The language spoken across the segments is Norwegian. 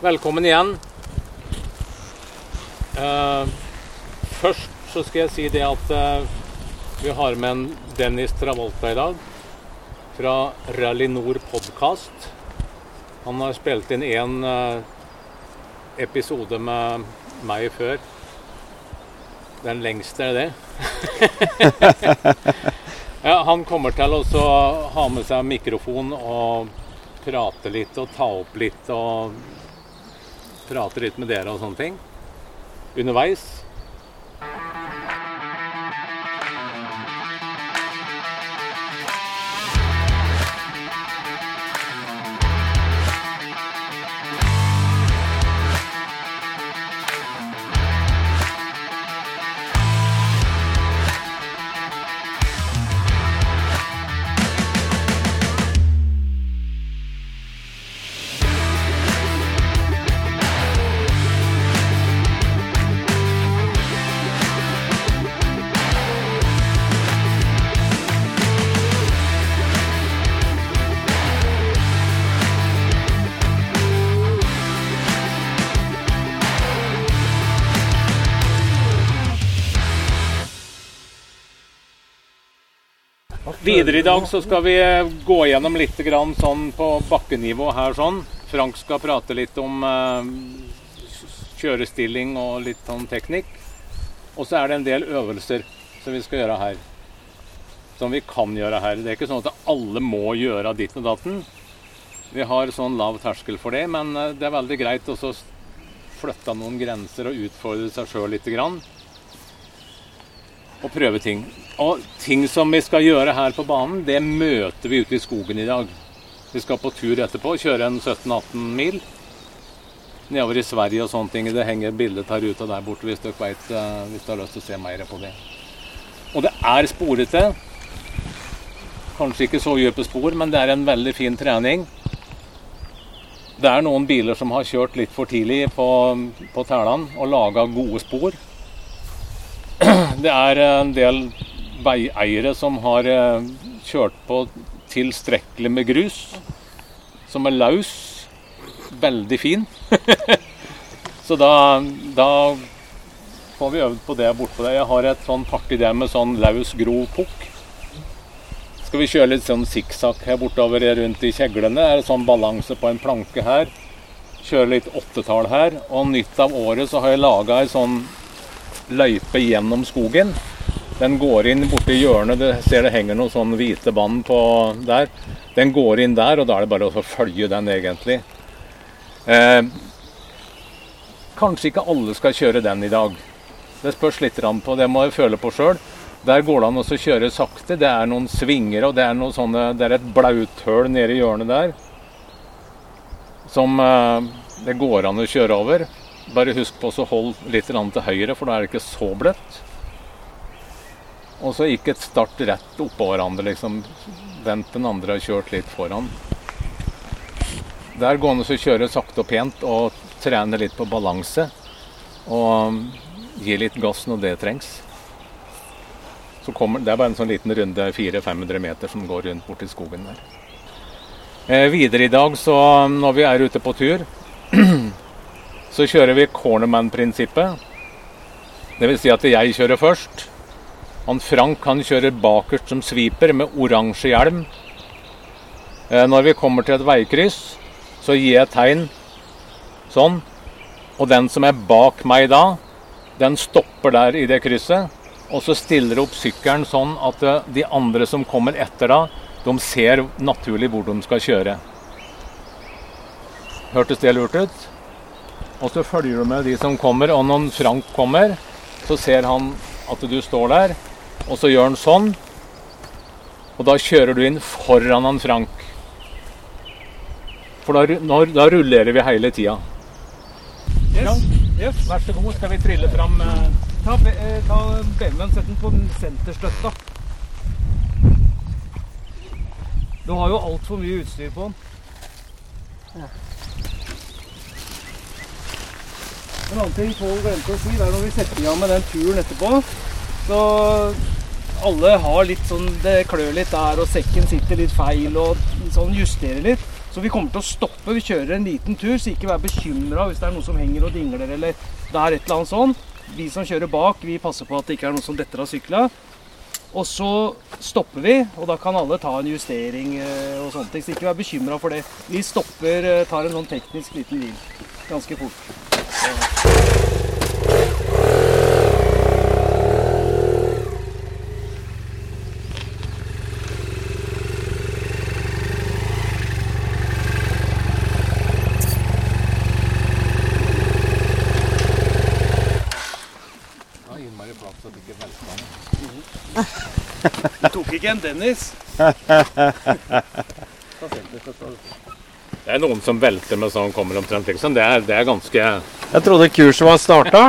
Velkommen igjen. Uh, først så skal jeg si det at uh, vi har med en Dennis Travolta i dag. Fra Rally Nord podkast. Han har spilt inn én uh, episode med meg før. Den lengste, er det ja, han kommer til å ha med seg mikrofon og prate litt og ta opp litt og prate litt med dere og sånne ting underveis. I dag så skal vi eh, gå gjennom litt sånn på bakkenivå her sånn. Frank skal prate litt om eh, kjørestilling og litt sånn teknikk. Og så er det en del øvelser som vi skal gjøre her. Som vi kan gjøre her. Det er ikke sånn at alle må gjøre ditt og datten. Vi har sånn lav terskel for det, men eh, det er veldig greit å flytte noen grenser og utfordre seg sjøl lite grann. Og prøve ting. Og ting som vi skal gjøre her på banen, det møter vi ute i skogen i dag. Vi skal på tur etterpå, kjøre en 17-18 mil nedover i Sverige og sånne ting. Det henger bilde av ruta der borte hvis dere, vet, uh, hvis dere har lyst til å se mer på det. Og det er sporete. Kanskje ikke så dype spor, men det er en veldig fin trening. Det er noen biler som har kjørt litt for tidlig på, på tælene og laga gode spor. Det er en del veieiere som har eh, kjørt på tilstrekkelig med grus, som er løs. Veldig fin. Så da, da, får vi øvd på det bortpå der. Jeg har et sånn party der med sånn løs, grov pukk. Skal vi kjøre litt sånn sikksakk her bortover rundt i kjeglene. Det er sånn balanse på en planke her. Kjøre litt åttetall her. Og nytt av året så har jeg laga ei sånn løype gjennom skogen. Den går inn borti hjørnet. Du ser det henger noen sånn hvite bånd der. Den går inn der, og da er det bare å følge den, egentlig. Eh, kanskje ikke alle skal kjøre den i dag. Det spørs litt på. Det må jeg føle på sjøl. Der går det an å kjøre sakte. Det er noen svinger, og det er, sånne, det er et blauthull nede i hjørnet der. Som eh, det går an å kjøre over. Bare husk på å holde litt til høyre, for da er det ikke så bløtt. Og så ikke start rett oppå hverandre, liksom. Vent den andre har kjørt litt foran. Der går det an å kjøre sakte og pent og trene litt på balanse. Og gi litt gass når det trengs. Kommer, det er bare en sånn liten runde, 400-500 meter, som går rundt borti skogen der. Eh, videre i dag, så når vi er ute på tur, så kjører vi cornerman-prinsippet. Dvs. Si at jeg kjører først. Han Frank han kjører bakerst som sviper med oransje hjelm. Eh, når vi kommer til et veikryss, så gir jeg tegn sånn. Og den som er bak meg da, den stopper der i det krysset. Og så stiller opp sykkelen sånn at eh, de andre som kommer etter da, de ser naturlig hvor de skal kjøre. Hørtes det lurt ut? Og så følger du med de som kommer, og når Frank kommer, så ser han at du står der. Og så gjør han sånn. Og da kjører du inn foran han Frank. For da, når, da rullerer vi hele tida. Yes. yes. vær så god. Skal vi trille fram eh... Ta, eh, ta BMW-en, sett den på senterstøtta. Du har jo altfor mye utstyr på den. Ja. En annen ting Pål glemte å si, det er når vi setter i gang med den turen etterpå, så alle har litt sånn Det klør litt der, og sekken sitter litt feil, og sånn justerer litt. Så vi kommer til å stoppe. Vi kjører en liten tur, så ikke vær bekymra hvis det er noe som henger og dingler eller det er et eller annet sånn. Vi som kjører bak, vi passer på at det ikke er noe som detter av sykla. Og så stopper vi, og da kan alle ta en justering eh, og sånne ting. Så ikke vær bekymra for det. Vi stopper, eh, tar en sånn teknisk liten hvil ganske fort. Vi tok ikke en Dennis. Det er noen som velter med sånn kommer omtrent liksom. Det er, det er ganske Jeg trodde kurset var starta.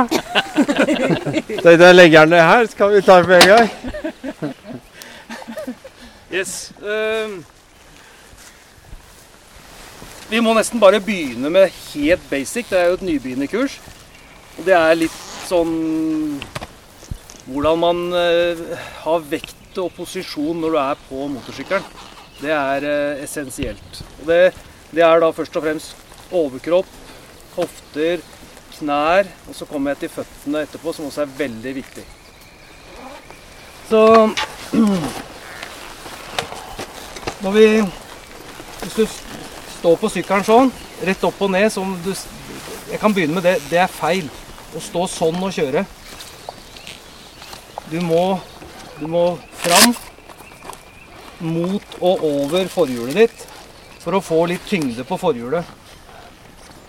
Så da legger den ned her, så kan vi ta det med en gang. Yes. Um, vi må nesten bare begynne med helt basic. Det er jo et nybegynnerkurs. Og det er litt sånn hvordan man uh, har vekt og posisjon når du er på motorsykkelen. Det er uh, essensielt. Og det, det er da først og fremst overkropp, hofter, knær, og så kommer jeg til føttene etterpå, som også er veldig viktig. Så når vi Hvis du står på sykkelen sånn, rett opp og ned som du, Jeg kan begynne med det. Det er feil. Å stå sånn og kjøre. Du må, du må fram, mot og over forhjulet ditt for å få litt tyngde på forhjulet.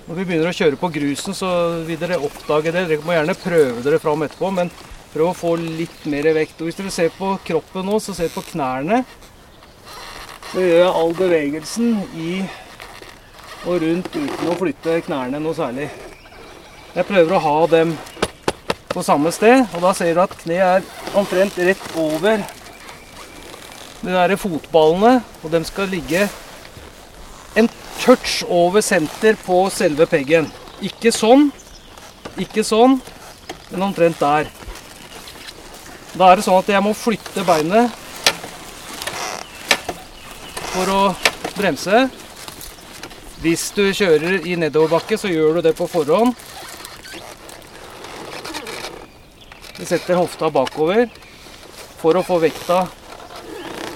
Når vi begynner å kjøre på grusen, så vil dere oppdage det. Dere må gjerne prøve dere fram etterpå, men prøv å få litt mer vekt. Og hvis dere ser på kroppen nå, så ser dere på knærne. Så gjør jeg all bevegelsen i og rundt uten å flytte knærne noe særlig. Jeg prøver å ha dem på samme sted, og da ser du at kneet er omtrent rett over de der fotballene, og de skal ligge en touch over senter på selve peggen. Ikke sånn, ikke sånn, men omtrent der. Da er det sånn at jeg må flytte beinet for å bremse. Hvis du kjører i nedoverbakke, så gjør du det på forhånd. Vi setter hofta bakover for å få vekta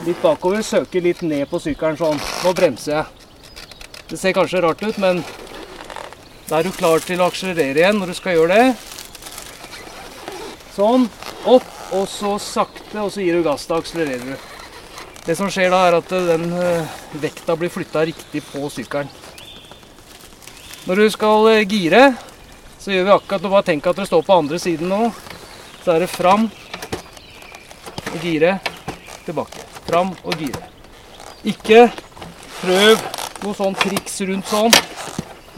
litt bakover. Søker litt ned på sykkelen sånn. Nå bremser jeg. Det ser kanskje rart ut, men da er du klar til å akselerere igjen når du skal gjøre det. Sånn. Opp, og så sakte, og så gir du gass. Da akselererer du. Det som skjer da, er at den eh, vekta blir flytta riktig på sykkelen. Når du skal eh, gire, så gjør vi akkurat. Bare tenk at du står på andre siden nå. Så er det fram og gire, tilbake. Fram og gire. Ikke prøv noe sånn triks rundt sånn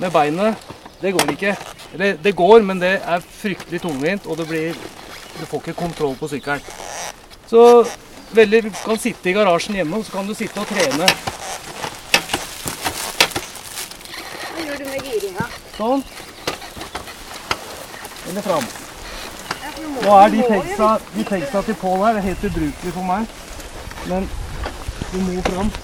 med beinet. Det går ikke. Eller det går, men det er fryktelig tungvint, og det blir Du får ikke kontroll på sykkelen. Så veldig, du kan sitte i garasjen hjemme, og så kan du sitte og trene. Hva gjør du med giringa? Sånn. Eller fram. Nå er de pegsa, de pegsa til Pål her det er helt ubrukelig for meg. Men du må fram.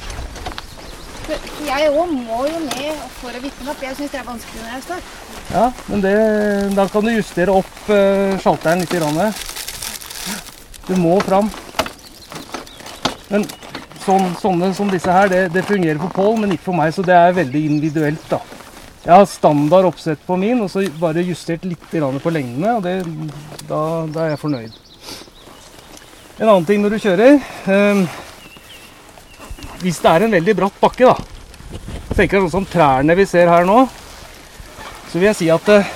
For jeg òg må jo ned for å vippe den opp. Jeg syns det er vanskelig når jeg står. Ja, men det, da kan du justere opp uh, sjalteren litt. Grann. Du må fram. Men sånn, sånne som disse her, det, det fungerer for Pål, men ikke for meg. Så det er veldig individuelt, da. Jeg har standard oppsett på min, og så bare justert litt på lengdene. Og det, da, da er jeg fornøyd. En annen ting når du kjører eh, Hvis det er en veldig bratt bakke, da. Tenker jeg sånn som trærne vi ser her nå så vil jeg si at eh,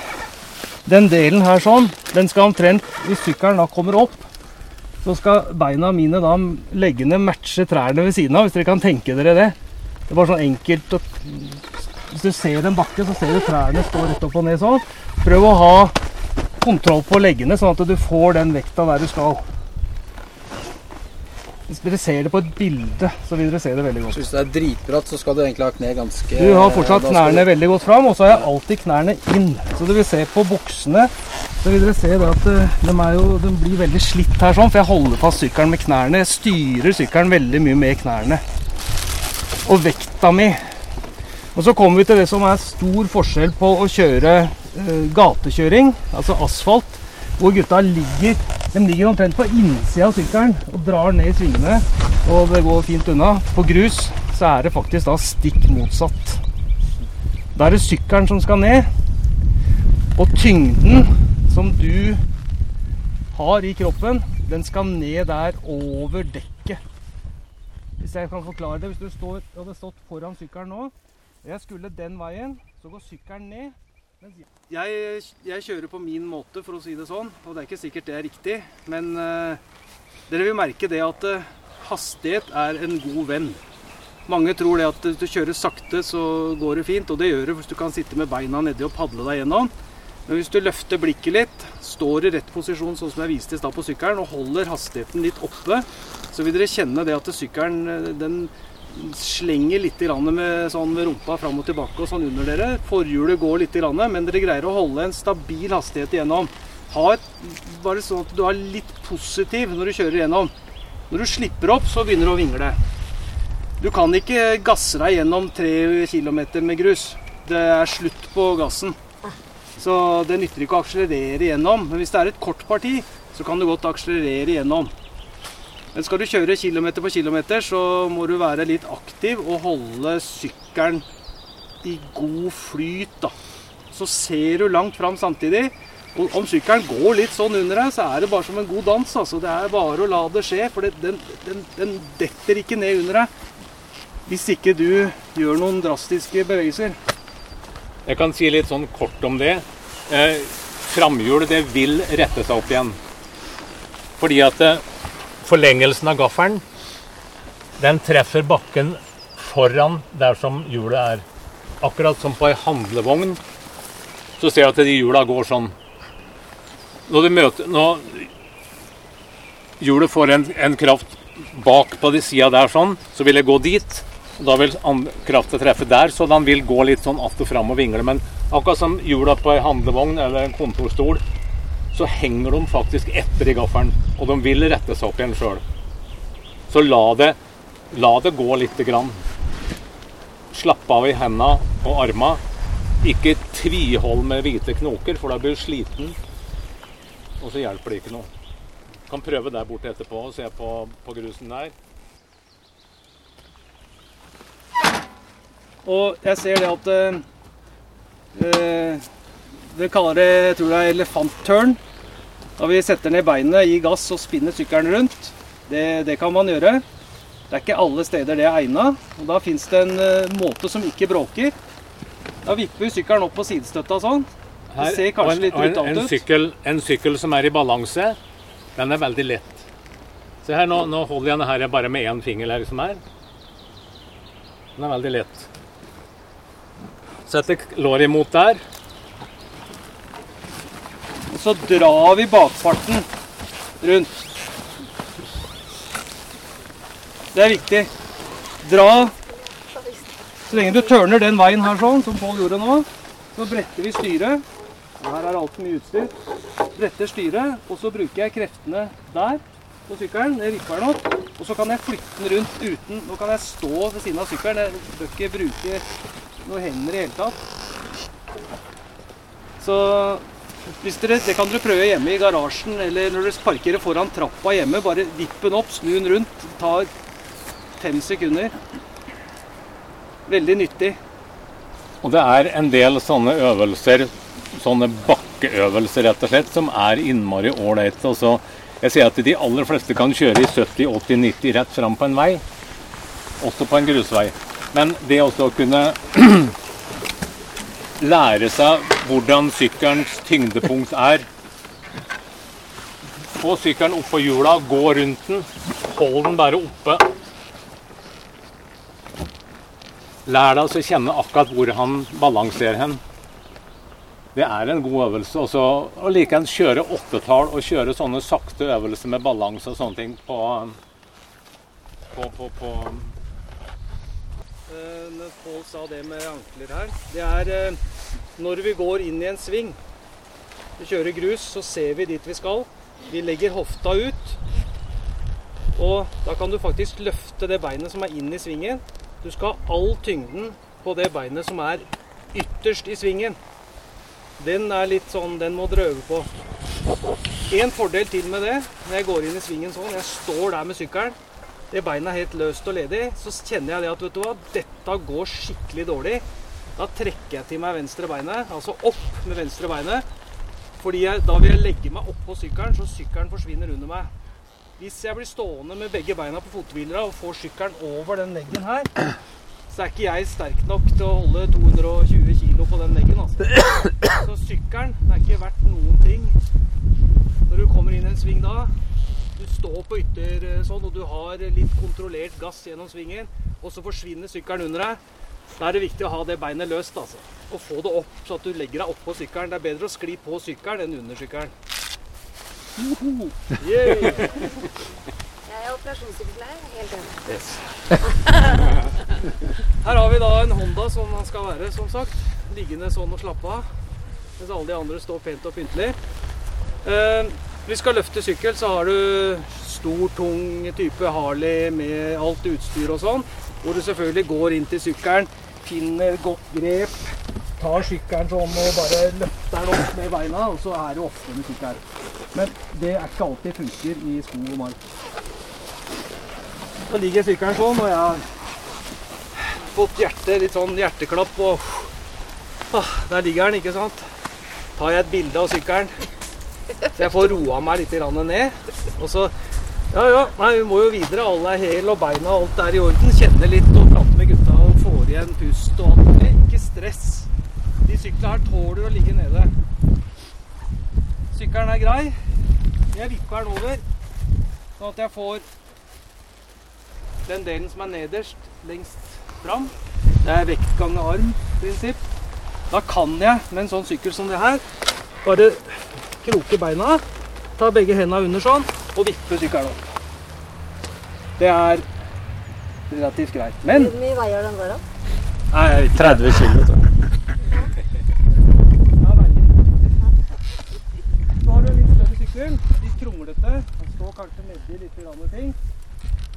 den delen her sånn, den skal omtrent, hvis sykkelen da kommer opp, så skal beina mine da, leggene matche trærne ved siden av, hvis dere kan tenke dere det. Det er bare sånn enkelt å Hvis du ser en bakke, så ser du trærne stå rett opp og ned sånn. Prøv å ha kontroll på leggene, sånn at du får den vekta der du skal. Hvis dere ser det på et bilde, så vil dere se det veldig godt. Så hvis det er dritbratt, så skal du egentlig ha kne ganske Du har fortsatt skal knærne veldig godt fram, og så har jeg alltid knærne inn. Så dere vil se på buksene, så vil dere se at eh, de, jo, de blir veldig slitt her sånn, for jeg holder fast sykkelen med knærne. Jeg styrer sykkelen veldig mye med knærne. Og vekta mi Og så kommer vi til det som er stor forskjell på å kjøre eh, gatekjøring, altså asfalt, hvor gutta ligger de ligger omtrent på innsida av sykkelen og drar ned i svingene, og det går fint unna. På grus så er det faktisk da stikk motsatt. Da er det sykkelen som skal ned, og tyngden som du har i kroppen, den skal ned der over dekket. Hvis jeg kan forklare det. Hvis du står, hadde stått foran sykkelen nå, og jeg skulle den veien, så går sykkelen ned. Jeg, jeg kjører på min måte, for å si det sånn, og det er ikke sikkert det er riktig. Men uh, dere vil merke det at uh, hastighet er en god venn. Mange tror det at hvis du kjører sakte, så går det fint, og det gjør det hvis du kan sitte med beina nedi og padle deg gjennom. Men hvis du løfter blikket litt, står i rett posisjon sånn som jeg viste i stad på sykkelen, og holder hastigheten litt oppe, så vil dere kjenne det at sykkelen eh, den slenger litt med, sånn med rumpa fram og tilbake og sånn under dere. Forhjulet går litt, men dere greier å holde en stabil hastighet igjennom. Et, bare sånn at du er litt positiv når du kjører igjennom. Når du slipper opp, så begynner du å vingle. Du kan ikke gasse deg gjennom tre kilometer med grus. Det er slutt på gassen. Så det nytter ikke å akselerere igjennom. Men hvis det er et kort parti, så kan du godt akselerere igjennom. Men skal du kjøre kilometer på kilometer, så må du være litt aktiv og holde sykkelen i god flyt. da. Så ser du langt fram samtidig. Og om sykkelen går litt sånn under deg, så er det bare som en god dans. altså. Det er bare å la det skje, for det, den, den, den detter ikke ned under deg. Hvis ikke du gjør noen drastiske bevegelser. Jeg kan si litt sånn kort om det. Eh, Framhjulet det vil rette seg opp igjen. Fordi at eh, forlengelsen av gaffelen, den treffer bakken foran der som hjulet er. Akkurat som på ei handlevogn, så ser du at de hjula går sånn. Når du møter Når hjulet får en, en kraft bak på de sida der sånn, så vil jeg gå dit. Da vil krafta treffe der, så den vil gå litt sånn att og fram og vingle. Men akkurat som hjula på ei handlevogn eller en kontorstol, så henger de faktisk etter i gaffelen. Og de vil rette seg opp igjen sjøl. Så la det, la det gå lite grann. Slapp av i henda og arma. Ikke tvihold med hvite knoker, for da blir du sliten. Og så hjelper det ikke noe. Kan prøve der borte etterpå og se på, på grusen der. Og jeg ser det at øh, eh, kaller det jeg tror det er elefantturn. Da vi setter ned beinet, gir gass og spinner sykkelen rundt. Det, det kan man gjøre. Det er ikke alle steder det er egna. Og da fins det en eh, måte som ikke bråker. Da vipper vi sykkelen opp på sidestøtta sånn. Det ser kanskje en, litt brutalt en, ut. sykkel, en sykkel som er i balanse, den er veldig lett. Se her, nå, nå holder jeg den her bare med én finger. her, liksom her. Den er veldig lett. Setter låret imot der. Så drar vi bakparten rundt. Det er viktig. Dra Så lenge du tørner den veien her sånn, som Pål gjorde nå, så bretter vi styret. Her er altfor mye utstyr. Bretter styret, og så bruker jeg kreftene der på sykkelen. Jeg vipper den opp, og så kan jeg flytte den rundt uten Nå kan jeg stå ved siden av sykkelen. Jeg bør ikke bruke noen hender i hele tatt. Så dere, det kan dere prøve hjemme i garasjen, eller når dere parkerer foran trappa hjemme. Bare vipp den opp, snu den rundt. Det tar fem sekunder. Veldig nyttig. Og det er en del sånne øvelser, sånne bakkeøvelser rett og slett, som er innmari ålreit. Jeg ser at de aller fleste kan kjøre i 70-80-90 rett fram på en vei, også på en grusvei. Men det også å kunne lære seg hvordan sykkelens tyngdepunkt er. Få sykkelen oppå hjula, gå rundt den, hold den bare oppe. Lær deg å kjenne akkurat hvor han balanserer hen. Det er en god øvelse. Også, og likeens kjøre åttetall og kjøre sånne sakte øvelser med balanse og sånne ting på, på, på, på Eh, Når Pål sa det med ankler her, det er eh, når vi går inn i en sving. Vi kjører grus, så ser vi dit vi skal. Vi legger hofta ut. Og da kan du faktisk løfte det beinet som er inn i svingen. Du skal ha all tyngden på det beinet som er ytterst i svingen. Den er litt sånn, den må dere øve på. En fordel til med det, når jeg går inn i svingen sånn, jeg står der med sykkelen, det beinet er helt løst og ledig, så kjenner jeg det at vet du hva, dette går skikkelig dårlig. Da trekker jeg til meg venstre beinet, altså opp med venstre beinet. Fordi jeg, da vil jeg legge meg oppå sykkelen, så sykkelen forsvinner under meg. Hvis jeg blir stående med begge beina på fothvilera og får sykkelen over den leggen her, så er ikke jeg sterk nok til å holde 220 kg på den leggen. Altså. Så sykkelen er ikke verdt noen ting når du kommer inn i en sving da. Du står på ytter eh, sånn, og du har litt kontrollert gass gjennom svingen, og så forsvinner sykkelen under deg. Da er det viktig å ha det beinet løst, altså. Og få det opp, så at du legger deg oppå sykkelen. Det er bedre å skli på sykkelen enn under sykkelen. Joho! Yeah. Jeg er operasjonssykepleier. Helt enig. Yes. Her har vi da en Honda som han skal være, som sagt. Liggende sånn og slappe av. Mens alle de andre står pent og pyntelig. Eh, vi skal løfte sykkel, så har du stor, tung type Harley med alt utstyr og sånn. Hvor du selvfølgelig går inn til sykkelen, finner godt grep, tar sykkelen sånn og bare løfter den opp med beina, og så er det ofte med sykkelen. Men det er ikke alltid funker i skog og mark. Så ligger sykkelen sånn, og jeg har fått hjerte, litt sånn hjerteklapp og ah, Der ligger den, ikke sant. Tar jeg et bilde av sykkelen, så jeg får roa meg litt ned. Og så Ja ja, nei, vi må jo videre. Alle er hel og beina og alt er i orden. Kjenne litt og prate med gutta igjen pust og alt mulig. Ikke stress. De syklene her tåler å ligge nede. Sykkelen er grei. Jeg vipper den over, sånn at jeg får den delen som er nederst, lengst fram. Det er vekt ganger arm-prinsipp. Da kan jeg med en sånn sykkel som det her bare kroke beina, ta begge hendene under sånn og vippe sykkelen opp. Det er relativt greit. Men Hvor mye veier den der, da? Nei, jeg vet ikke. 30 kilo. Så kronglete. Den står kanskje nedi litt grann ting.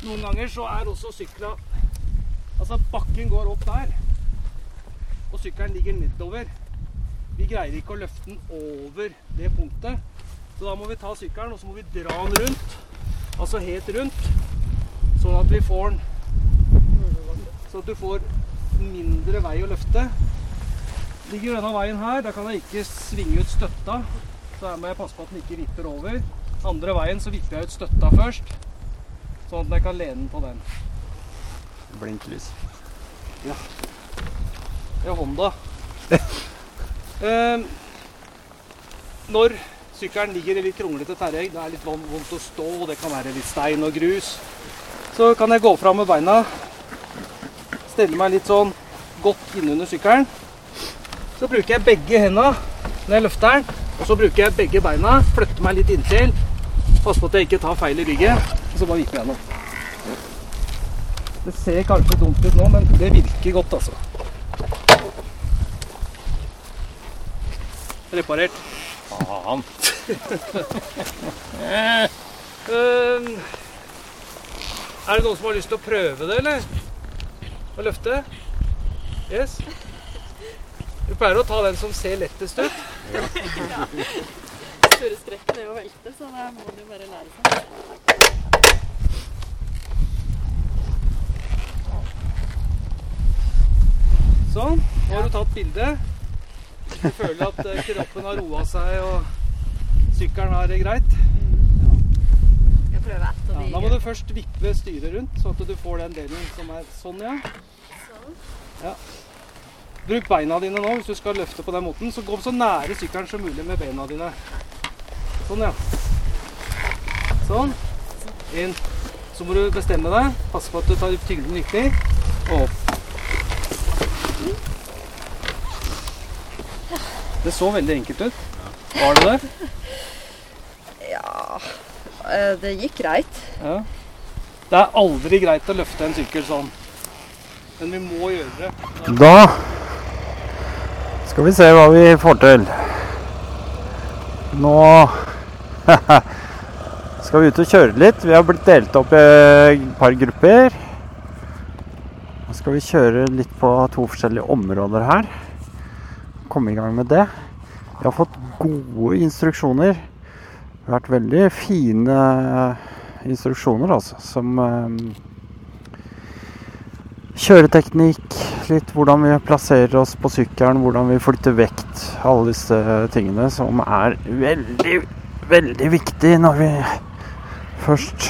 Noen ganger så er også sykla Altså, bakken går opp der, og sykkelen ligger nedover. Vi greier ikke å løfte den over det punktet, så da må vi ta sykkelen og så må vi dra den rundt. Altså helt rundt, sånn at vi får den Sånn at du får mindre vei å løfte. Ligger denne veien her, da kan jeg ikke svinge ut støtta. Så her må jeg passe på at den ikke vipper over. Andre veien så vipper jeg ut støtta først, sånn at jeg kan lene den på den. Blinklys. Det er Honda. Eh, når sykkelen ligger i litt kronglete terreng, det er litt vondt å stå, og det kan være litt stein og grus, så kan jeg gå fram med beina, stelle meg litt sånn godt innunder sykkelen. Så bruker jeg begge hendene når jeg løfter den, og så bruker jeg begge beina, flytter meg litt inntil, Passer på at jeg ikke tar feil i ryggen, og så bare viper jeg den. Det ser kanskje dumt ut nå, men det virker godt, altså. Reparert. Faen. Ehm, er det noen som har lyst til å prøve det, eller? Å løfte? Yes? Vi pleier å ta den som ser lettest ut. Store strekken er å velte, så da må du bare lære seg. Sånn. Nå har du tatt bilde. Du føler at eh, kroppen har roa seg og sykkelen har det greit. Prøver ett Ja, da må du først vippe styret rundt, sånn at du får den delen som er sånn, ja. Ja. Bruk beina dine nå hvis du skal løfte på den måten. Så gå så nære sykkelen som mulig med beina dine. Sånn, ja. Sånn. Inn. Så må du bestemme deg. Passe på at du tar tyngden riktig. Og opp. Det så veldig enkelt ut. Var det det? Ja, eh, det gikk greit. Ja. Det er aldri greit å løfte en sykkel sånn. Men vi må gjøre det. Da skal vi se hva vi får til. Nå skal vi ut og kjøre litt. Vi har blitt delt opp i et par grupper. Nå skal vi kjøre litt på to forskjellige områder her. Komme i gang med det. Vi har fått gode instruksjoner. Det har vært veldig fine instruksjoner, altså. Som eh, kjøreteknikk, litt hvordan vi plasserer oss på sykkelen, hvordan vi flytter vekt. Alle disse tingene som er veldig, veldig viktig når vi først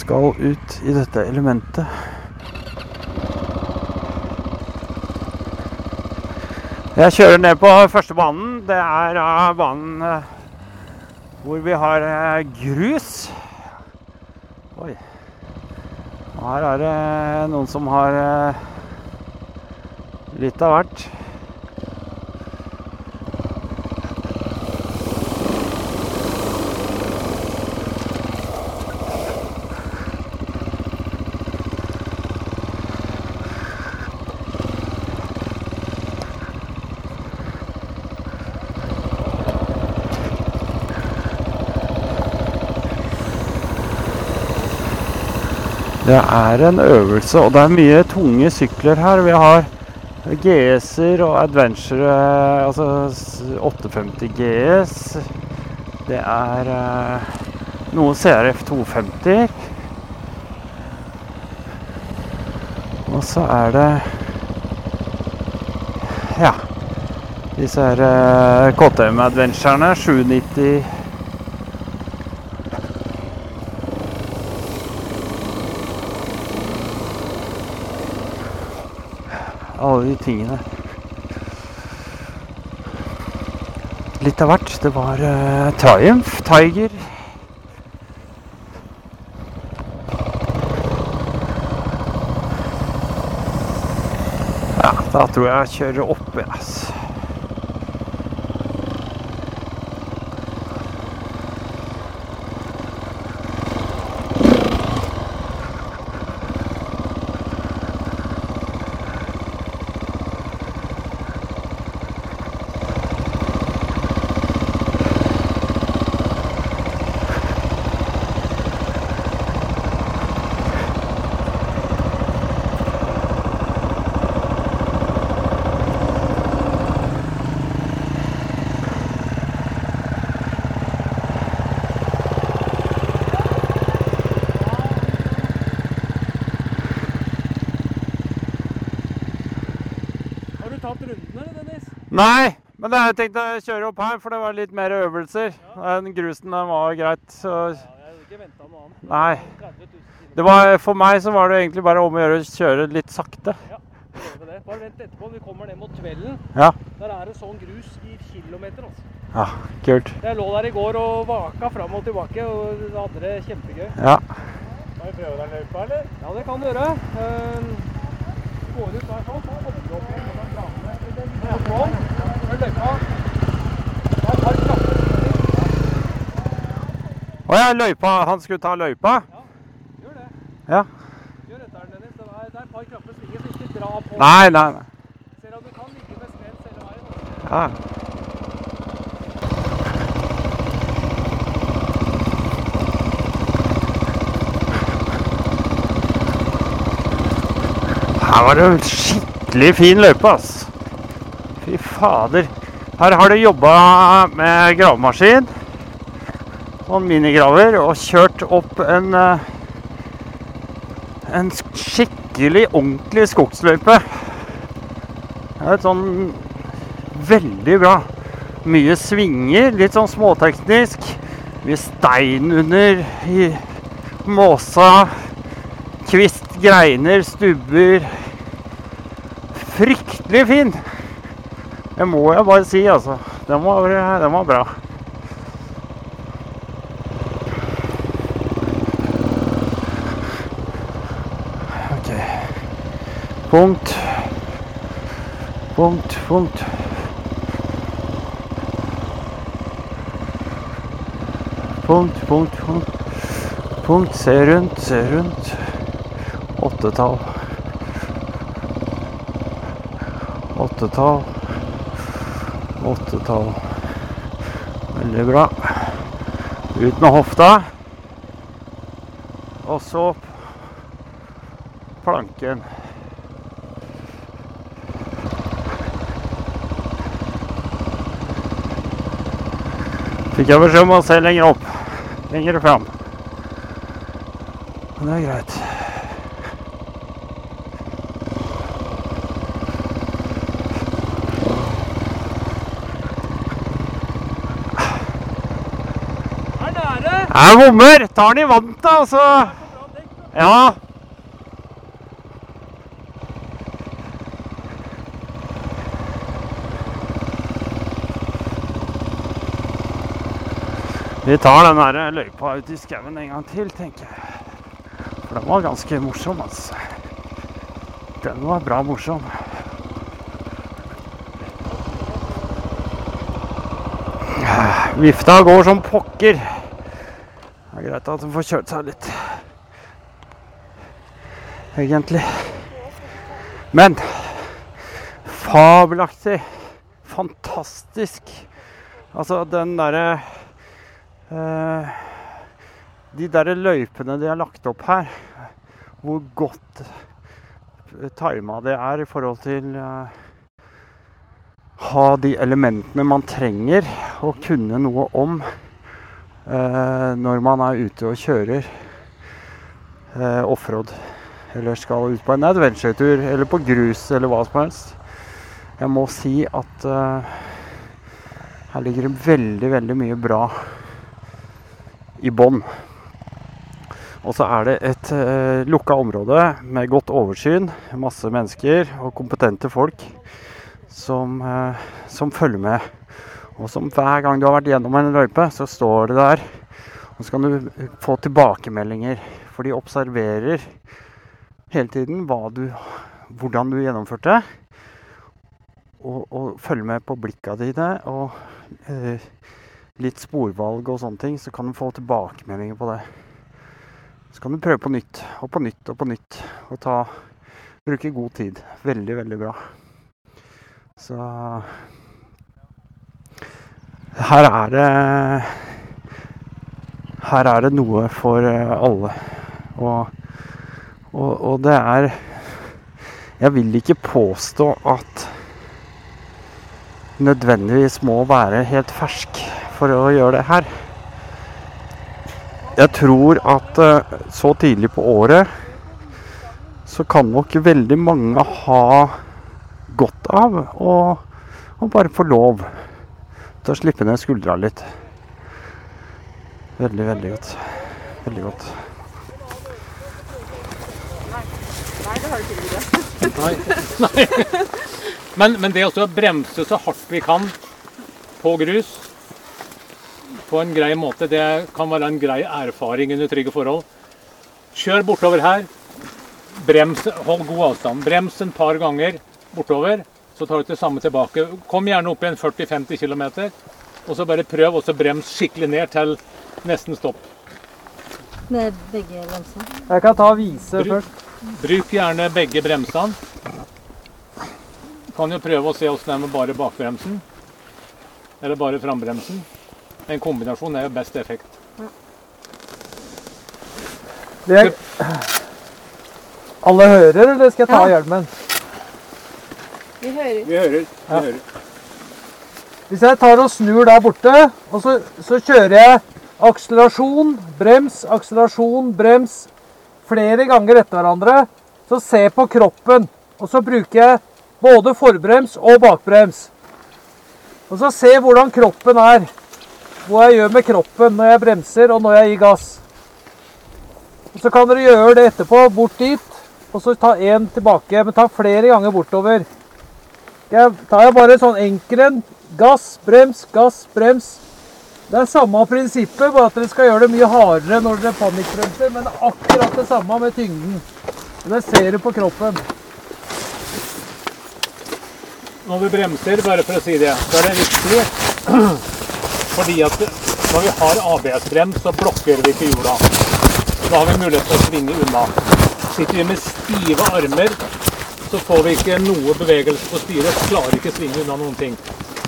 skal ut i dette elementet. Jeg kjører ned på første banen. Det er banen uh, hvor vi har uh, grus. Oi. Her er det noen som har litt av hvert. Det er en øvelse, og det er mye tunge sykler her. Vi har GS-er og Adventure, altså 850 GS. Det er eh, noen CRF 250. Og så er det Ja. Disse her eh, KTM Adventurene. 790 tingene. Litt av hvert. Det var uh, Triumph, Tiger. Ja, da tror jeg jeg kjører opp, jeg, altså. Har du tatt runden, eller, Dennis? Nei, men jeg tenkte å kjøre opp her, for det var litt mer øvelser. Den grusen den var greit. Så Ja, jeg hadde ikke venta noe annet. Nei. 30 000 km. det var, for meg så var det egentlig bare om å gjøre å kjøre litt sakte. Ja, det. Bare vent etterpå. Vi kommer ned mot kvelden. Ja. Der er det sånn grus i kilometer. altså. Ja, kult. Jeg lå der i går og vaka fram og tilbake og hadde det kjempegøy. Ja. Kan vi prøve den løypa, eller? Ja, det kan du gjøre. Uh, går ut der sånn, så hopper du opp igjen. Å ja, løypa. Han skulle ta løypa? Ja, Gjør det. Ja. Gjør dette, Dennis. Det er, det er et par knapper svinger, så ikke dra på. Nei, nei. nei. Ser at du kan ligge med skrens hele veien. altså. Ja. Her var det jo skikkelig fin løype, ass. Fy fader. Her har du jobba med gravemaskin, sånn minigraver, og kjørt opp en eh, en skikkelig ordentlig skogsløype. Det er et sånn veldig bra. Mye svinger, litt sånn småteknisk. Mye stein under i måsa. Kvist, greiner, stubber. Fryktelig fin! Det må jeg bare si, altså. Den var, den var bra. Ok. Punkt. Punkt, punkt. Punkt, punkt, punkt. Punkt, se rundt, se rundt. Åttetall. Åttetall. Åttetall. Veldig bra. Ut med hofta. Og så planken. Fikk jeg beskjed om å se lenger opp. Lenger fram. Men det er greit. Jeg bommer! Tar den i vannet, da, altså. Ja. Vi tar den der løypa ut i skauen en gang til, tenker jeg. For den var ganske morsom, altså. Den var bra morsom. Vifta går som pokker. Greit at hun får kjørt seg litt. Egentlig. Men fabelaktig. Fantastisk. Altså, den derre eh, De derre løypene de har lagt opp her, hvor godt tima det er i forhold til eh, ha de elementene man trenger å kunne noe om eh, når man er ute og kjører eh, offroad. Eller skal ut på en adventure-tur, eller på grus, eller hva som helst. Jeg må si at eh, her ligger det veldig, veldig mye bra i bånn. Og så er det et eh, lukka område med godt oversyn, masse mennesker og kompetente folk som, eh, som følger med. Og som hver gang du har vært gjennom en løype, så står du der. Og så kan du få tilbakemeldinger, for de observerer hele tiden du, hvordan du gjennomførte. Og, og følger med på blikka dine og eh, litt sporvalg og sånne ting. Så kan du få tilbakemeldinger på det. Så kan du prøve på nytt og på nytt og på nytt. Og ta, bruke god tid. Veldig, veldig bra. Så her er det Her er det noe for eh, alle. Og, og, og det er Jeg vil ikke påstå at nødvendigvis må være helt fersk for å gjøre det her. Jeg tror at eh, så tidlig på året så kan nok veldig mange ha godt av å, å bare få lov til å slippe ned skuldra litt. Veldig, veldig godt. Veldig godt. Men, men det å bremse så hardt vi kan på grus på en grei måte, det kan være en grei erfaring under trygge forhold. Kjør bortover her. Brems, hold god avstand. Brems en par ganger bortover, så tar du det samme tilbake. Kom gjerne opp igjen 40-50 km, og så bare prøv, å bremse brems skikkelig ned til nesten stopp. Med begge bremsene. Jeg kan ta vise Bruk. først. Bruk gjerne begge bremsene. Kan jo prøve å se åssen det er med bare bakbremsen. Eller bare frambremsen. En kombinasjon er jo best effekt. Det Alle hører, eller skal jeg ta Ja. hjelmen? Vi hører. Vi hører. Vi Ja. hører. Hvis jeg tar og snur der borte, og så, så kjører jeg akselerasjon, brems, akselerasjon, brems flere ganger etter hverandre, så se på kroppen. Og så bruker jeg både forbrems og bakbrems. Og så se hvordan kroppen er. Hva jeg gjør med kroppen når jeg bremser og når jeg gir gass. Og Så kan dere gjøre det etterpå, bort dit, og så ta én tilbake. Men ta flere ganger bortover. Jeg tar jeg bare sånn enkel en. Gass, brems, gass, brems. Det er samme prinsippet, bare at dere skal gjøre det mye hardere når dere panikkbremser. Men det er akkurat det samme med tyngden. Det ser du på kroppen. Når vi bremser, bare for å si det, så er det viktig fordi at når vi har ABS-brems, så blokker vi ikke hjula. Da har vi mulighet til å svinge unna. Sitter vi med stive armer, så får vi ikke noe bevegelse på styret. Klarer ikke å svinge unna noen ting.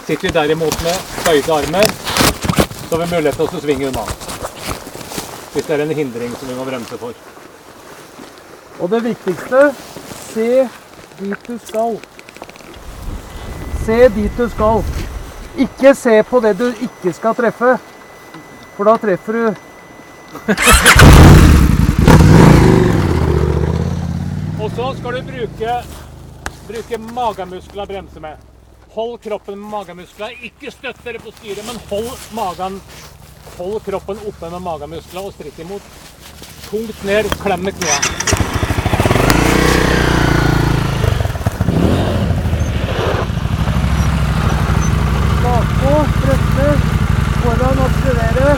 Sitter vi derimot med bøyde armer, så har vi mulighet til å svinge unna. Hvis det er en hindring som vi må bremse for. Og det viktigste se dit du skal. Se dit du skal. Ikke se på det du ikke skal treffe, for da treffer du Og så skal du bruke, bruke magemuskler å bremse med. Hold kroppen med magemuskler. Ikke støtt dere på styret, men hold magen Hold kroppen oppe med magemuskler og stritt imot. Tungt ned, klem med knærne. bakpå, bremse, foran akselerere,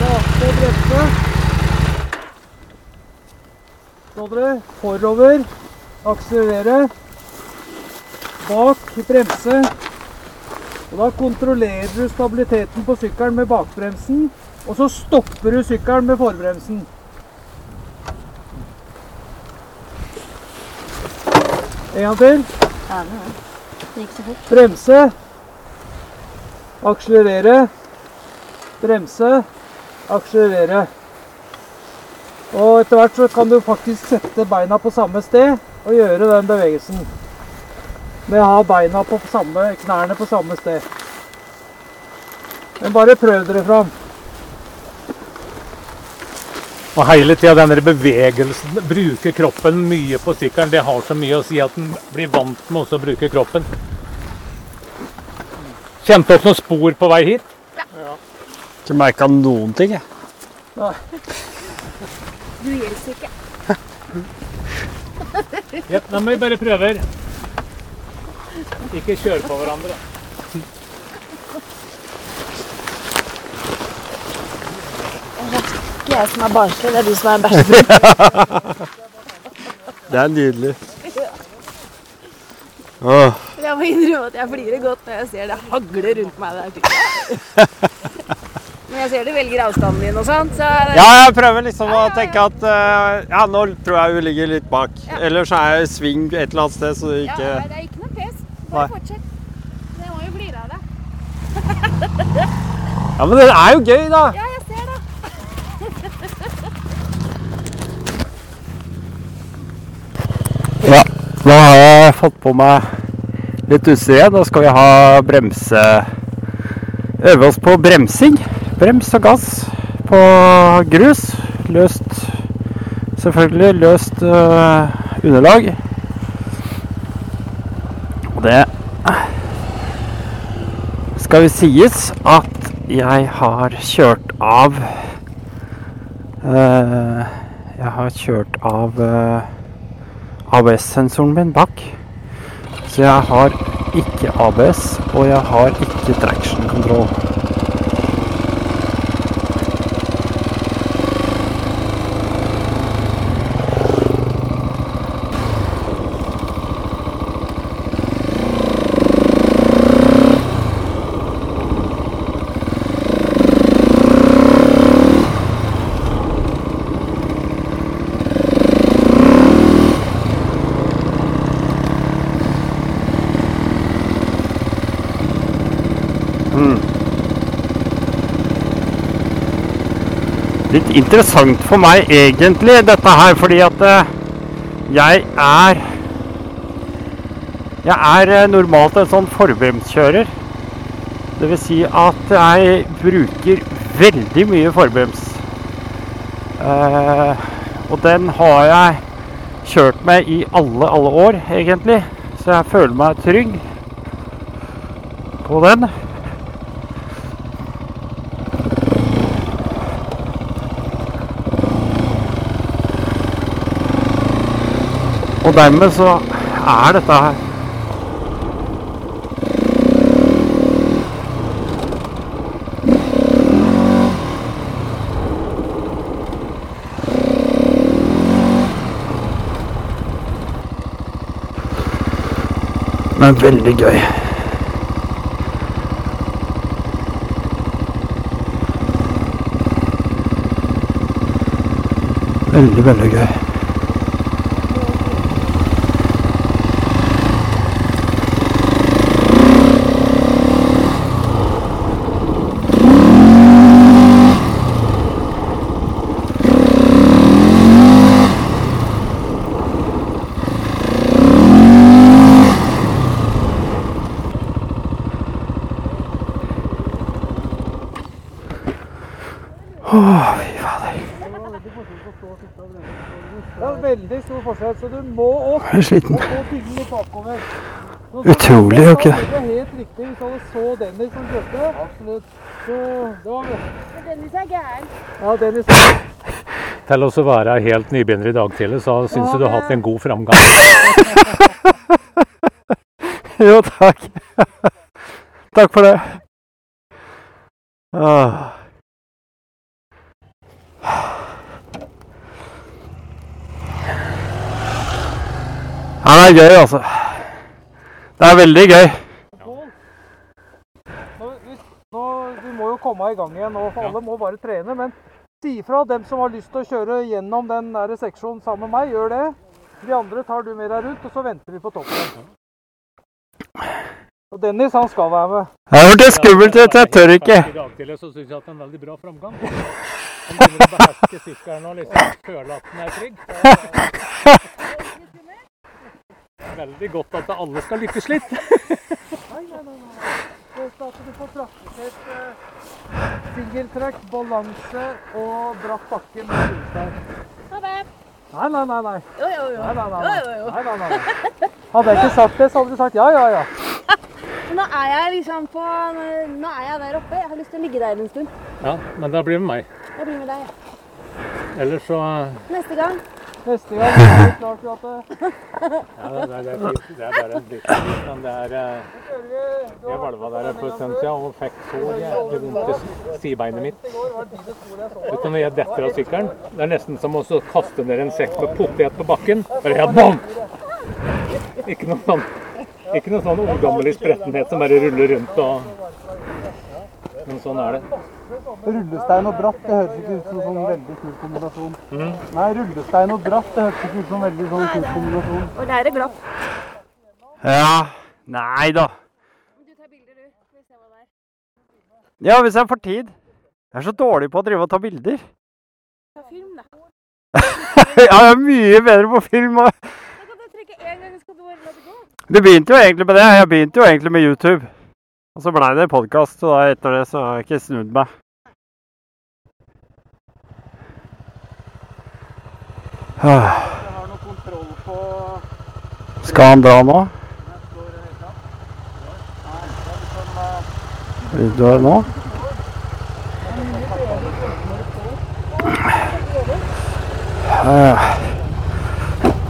bakpå, bremse. Dere, forover, akselerere, bak, bremse. Og da kontrollerer du stabiliteten på sykkelen med bakbremsen, og så stopper du sykkelen med forbremsen. En gang til. Bremse. Akselerere. Bremse. Akselerere. Og etter hvert så kan du faktisk sette beina på samme sted og gjøre den bevegelsen. Med å ha beina på samme, knærne på samme sted. Men bare prøv dere fram. Og hele tida denne bevegelsen, bruke kroppen mye på sykkelen, det har så mye å si at den blir vant med også å bruke kroppen. Kjente opp noen spor på vei hit. Ja. Ikke merka noen ting, jeg. Du gjelder ikke. Jep, nå må vi bare prøve. Ikke kjøre på hverandre. Det er Ikke jeg som er barnslig, det er du som er bæsjefri. Det er nydelig. Åh. Jeg må innrømme at jeg flirer godt når jeg ser det hagler rundt meg der. Men jeg ser du velger avstanden din og sånt, så Ja, jeg prøver liksom å tenke at uh, Ja, nå tror jeg hun ligger litt bak. Ja. så er jeg i sving et eller annet sted, så det ikke Ja, det er ikke noe pes. Nei. Bare fortsett. Det må jo bli av det. Ja, men det er jo gøy, da! Ja, jeg ser det. Ja, nå har jeg fått på meg litt utstyr igjen. Nå skal vi ha bremse... Øve oss på bremsing. Brems og gass på grus. Løst Selvfølgelig løst uh, underlag. Og det skal jo sies at jeg har kjørt av uh, Jeg har kjørt av uh, ABS-sensoren min bak. Så jeg har ikke ABS, og jeg har ikke traction control. Litt interessant for meg egentlig dette her, fordi at eh, jeg er Jeg er eh, normalt en sånn forbremskjører. Det vil si at jeg bruker veldig mye forbrems. Eh, og den har jeg kjørt med i alle, alle år, egentlig. Så jeg føler meg trygg på den. Dermed så er dette her Men veldig gøy. Veldig, veldig gøy. Åh, fy fader. Det er veldig stor forskjell, så du må opp Jeg er sliten. Utrolig, jo ikke ok. Det var helt riktig hvis alle så Dennis som kjørte. Absolutt. Så det var Dennis er gæren. Ja, Dennis Til å være helt nybegynner i dag tidlig, så syns jeg du har hatt en god framgang. Jo, takk. Takk for det. Åh. Ja, det er gøy, altså. Det er veldig gøy. Nå, nå, du må jo komme i gang igjen nå, for alle må bare trene. Men si ifra dem som har lyst til å kjøre gjennom den der seksjonen sammen med meg. Gjør det. De andre tar du med deg rundt, og så venter vi på toppen. Og Dennis, han skal være med. Det hørtes skummelt ut, jeg tør ikke. I så syns jeg at det er en veldig bra framgang. Han begynner å beherske sykkelen og liksom føle at den er trygg. Veldig godt at alle skal lykkes litt. Nei, nei, nei. nei. Det er at du får praktisert eh, singeltrekk, balanse og bratt bakke med hjulstein. Ha det. Nei, nei, nei. nei. Jo, jo, jo. Nei, nei, nei, Jo, nei. jo, jo. nei, nei, nei. Hadde jeg ikke sagt det, så hadde du sagt ja, ja, ja. Nå er jeg liksom på Nå er jeg der oppe. Jeg har lyst til å ligge der en stund. Ja, men da blir det med meg. Da blir med deg. Ellers så Neste gang. Neste gang er det klart at eh, Ja, det, det, er fint. det er bare en liten men det er eh, Jeg valva der for en stund siden og fikk så jævlig vondt i sidebeinet mitt. jeg. Vet du, når jeg detter av sykkelen, det er nesten som å kaste ned en sekk med potet på bakken. Bare helt bom! Ikke noe sånn ikke noe sånn ungdommelig sprettenhet som bare ruller rundt og Men sånn er det. Rullestein og bratt, det høres ikke ut som en sånn veldig kul kombinasjon. Nei, rullestein og bratt, det høres ikke ut som en veldig sånn kul kombinasjon. Og der er glapp. Ja. Nei da. Du tar bilder, du. Skal vi se hva det er. Ja, hvis jeg får tid. Jeg er så dårlig på å drive og ta bilder. Ta film, da. Ja, jeg er mye bedre på film. og- Da kan du trykke én gang, skal du bare la det gå. Det begynte jo egentlig med det. Jeg begynte jo egentlig med YouTube. Og så blei det podkast, og da etter det så har jeg ikke snudd meg. Skal han dra nå? Vil du ha nå?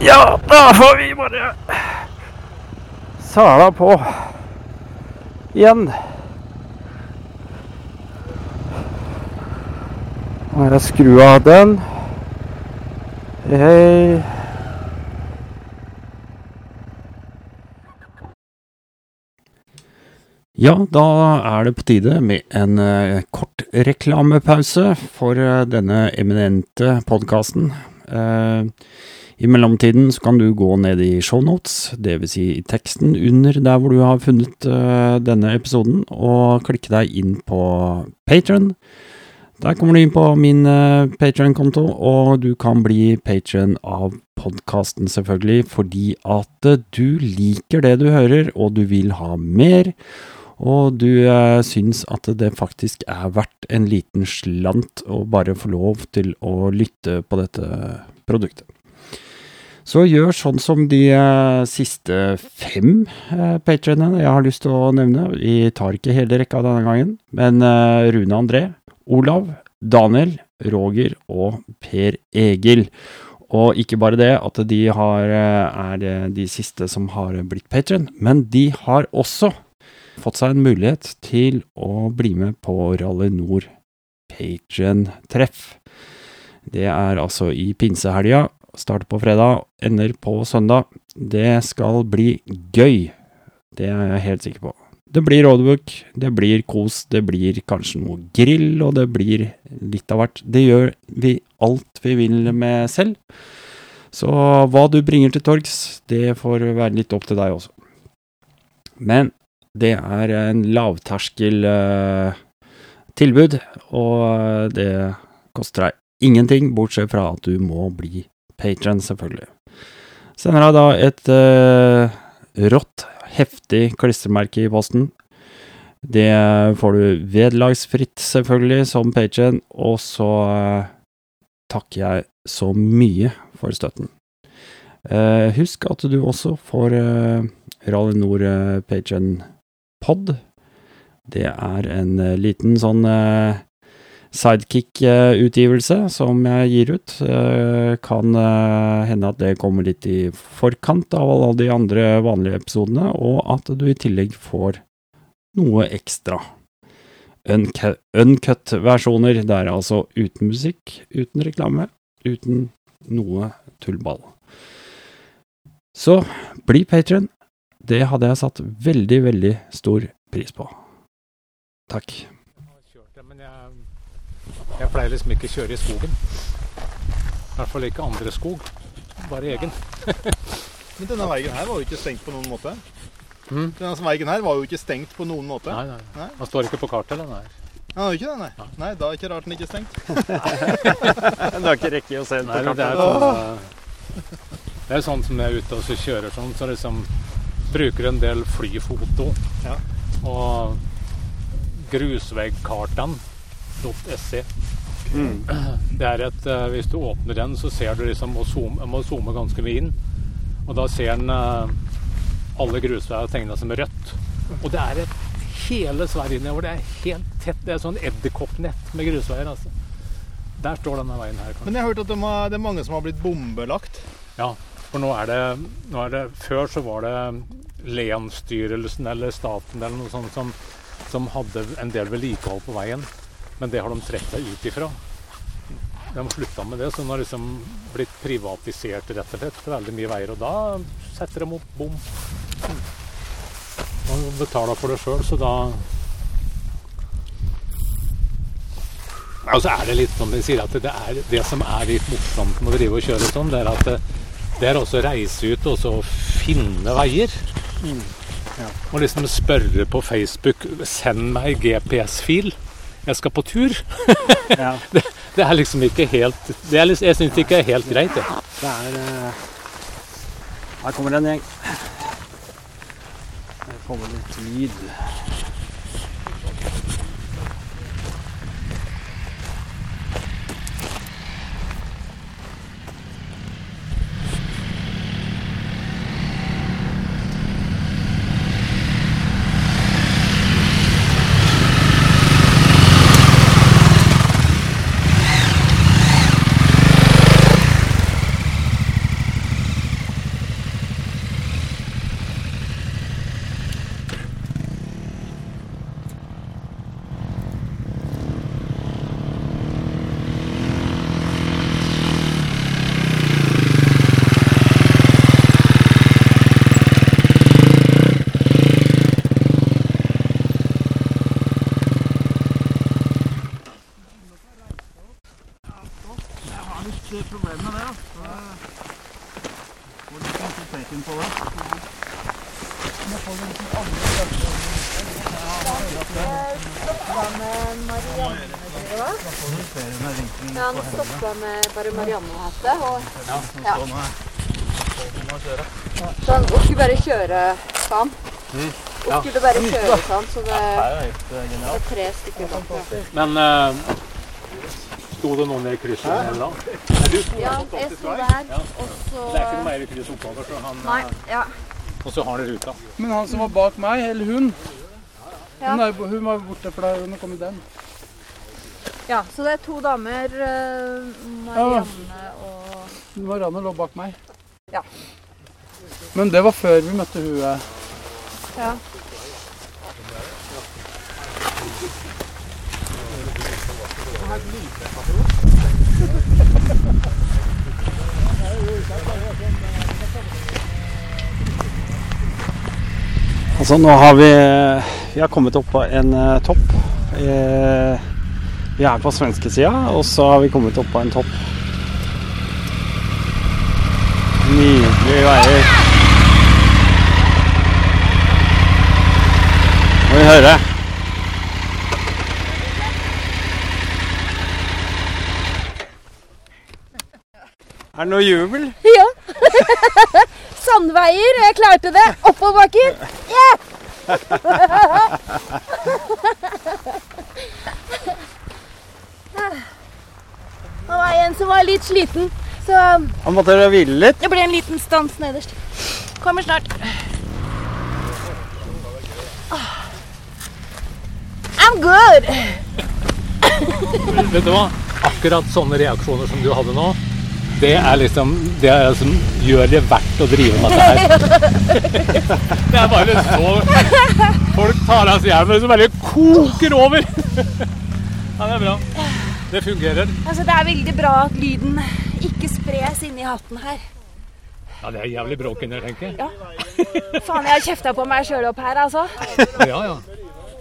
Ja, da får vi bare sala på igjen. Må jeg skru av den. Hei. Ja, da er det på tide med en eh, kort reklamepause for eh, denne eminente podkasten. Eh, I mellomtiden så kan du gå ned i shownotes, dvs. Si i teksten under der hvor du har funnet uh, denne episoden, og klikke deg inn på Patron. Der kommer du inn på min uh, Patron-konto, og du kan bli patron av podkasten, selvfølgelig, fordi at eh, du liker det du hører, og du vil ha mer. Og du eh, syns at det faktisk er verdt en liten slant å bare få lov til å lytte på dette produktet. Så gjør sånn som de eh, siste fem eh, patronene jeg har lyst til å nevne. Vi tar ikke hele rekka denne gangen, men eh, Rune André, Olav, Daniel, Roger og Per Egil. Og ikke bare det at de har, eh, er de siste som har blitt patron, men de har også fått seg en mulighet til å bli med på Rally Nord Patron-treff. Det er altså i pinsehelga. Starter på fredag, ender på søndag. Det skal bli gøy. Det er jeg helt sikker på. Det blir roadbook, det blir kos, det blir kanskje noe grill, og det blir litt av hvert. Det gjør vi alt vi vil med selv. Så hva du bringer til torgs, det får være litt opp til deg også. Men det er en lavterskel eh, tilbud, og det koster deg ingenting, bortsett fra at du må bli patron, selvfølgelig. Sender deg da et uh, rått, heftig klistremerke i posten. Det får du vederlagsfritt, selvfølgelig, som patron, og så uh, takker jeg så mye for støtten. Uh, husk at du også får uh, Rally Nord Patron Pod. Det er en liten sånn eh, sidekick-utgivelse som jeg gir ut. Eh, kan eh, hende at det kommer litt i forkant av alle de andre vanlige episodene, og at du i tillegg får noe ekstra. Uncu- Uncut-versjoner. Det er altså uten musikk, uten reklame, uten noe tullball. Så bli patron. Det hadde jeg satt veldig, veldig stor pris på. Takk. Jeg, pleier liksom ikke å kjøre i skogen. I hvert fall ikke andre skog, bare egen. Men denne veien her var jo ikke stengt på noen måte. Mm. Denne veien her var jo ikke stengt på noen måte. Nei, nei. Nei. Han står ikke på kartet, den Nei. Han jo ikke det, nei. Nei, Da er det ikke rart den ikke er stengt. Du har ikke rekke å se Nei, det, er sånn, det er sånn som jeg er ute og så kjører sånn, så liksom bruker en del flyfoto. Ja. Og grusveggkartan.se. Det er et, eh, Hvis du åpner den, så ser du liksom må zoome, må zoome ganske mye inn. Og da ser eh, alle grusveier tegna som rødt. Og det er et hele Sverige nedover. Det er helt tett. Det er sånn edderkoppnett med grusveier. altså. Der står denne veien her. kanskje. Men jeg har hørt at det er mange som har blitt bombelagt. Ja, for nå er det, nå er det Før så var det Lenstyrelsen eller staten eller noe sånt som, som hadde en del vedlikehold på veien. Men det har de trukket seg ut ifra. De har slutta med det, så de har liksom blitt privatisert rett og slett. Veldig mye veier. Og da setter de opp bom. Og betaler for det sjøl, så da Og så er det litt som de sier, at det, er, det som er litt morsomt med å drive og kjøre sånn, det er at det, det er også å reise ut og så finne veier. Og liksom spørre på Facebook Send meg GPS-fil. Jeg skal på tur. det, det er liksom ikke helt det er, Jeg syns det ikke er helt greit, det. Det er eh, Her kommer det en gjeng. Her kommer litt lyd. Ja, han stoppa med bare Marianne-hette. Og, ja. Så han og skulle bare kjøre sånn. Og skulle bare kjøre sånn, så det det er tre stykker bak. ja. Men uh, sto det noen i krysset? Nei, du sto Ja, jeg sto der, Ja. og så Det er ikke noe mer kryss oppover, så han, Nei, eh, ja. og så har han ruta. Men han som var bak meg, eller hun, Ja. hun, er, hun var borte, for da hun er kommet den. ja. Så det er to damer, eh, Marianne og Marianne lå bak meg. Ja. Men det var før vi møtte hun. eh. Ja. Altså, nå har vi, vi har kommet opp på en eh, topp. Eh, vi er på svenskesida, og så har vi kommet opp på en topp. Nydelige veier. Må vi høre. Er det noe jubel? Ja. Sandveier, jeg klarte det. Oppoverbakker. Yeah! Det var en som var litt sliten, så Han måtte dere hvile litt. det ble en liten stans nederst. Kommer snart. Ah. I'm good! Vet du hva? Akkurat sånne reaksjoner som du hadde nå, det er liksom det er som gjør det verdt å drive med dette her. Det er bare så Folk tar av seg hjelmen, som bare koker over. Ja, det er bra. Det fungerer. Altså, det er veldig bra at lyden ikke spres inni hatten her. Ja, det er jævlig bråk inni her, tenker jeg. Faen, jeg har kjefta på meg sjøl opp her, altså. Ja, ja.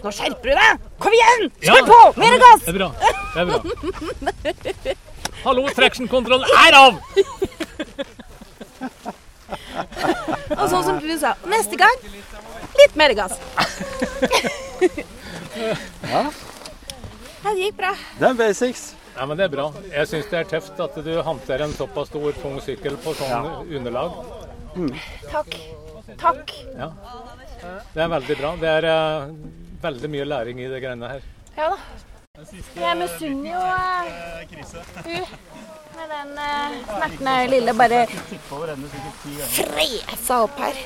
Nå skjerper du deg! Kom igjen! Ja. På! Mer gass! Det er bra. Det er bra. Hallo, traction-kontrollen er av! Og sånn som du sa, neste gang litt mer gass. Ja. Ja, det gikk bra. Det er basics. Ja, men Det er bra. Jeg syns det er tøft at du håndterer en såpass stor, tung sykkel på sånn underlag. Takk. Takk. Ja. Det er veldig bra. Det er uh, veldig mye læring i det greiene her. Ja da. Jeg misunner jo uh, hun med den uh, snertne lille bare fresa opp her.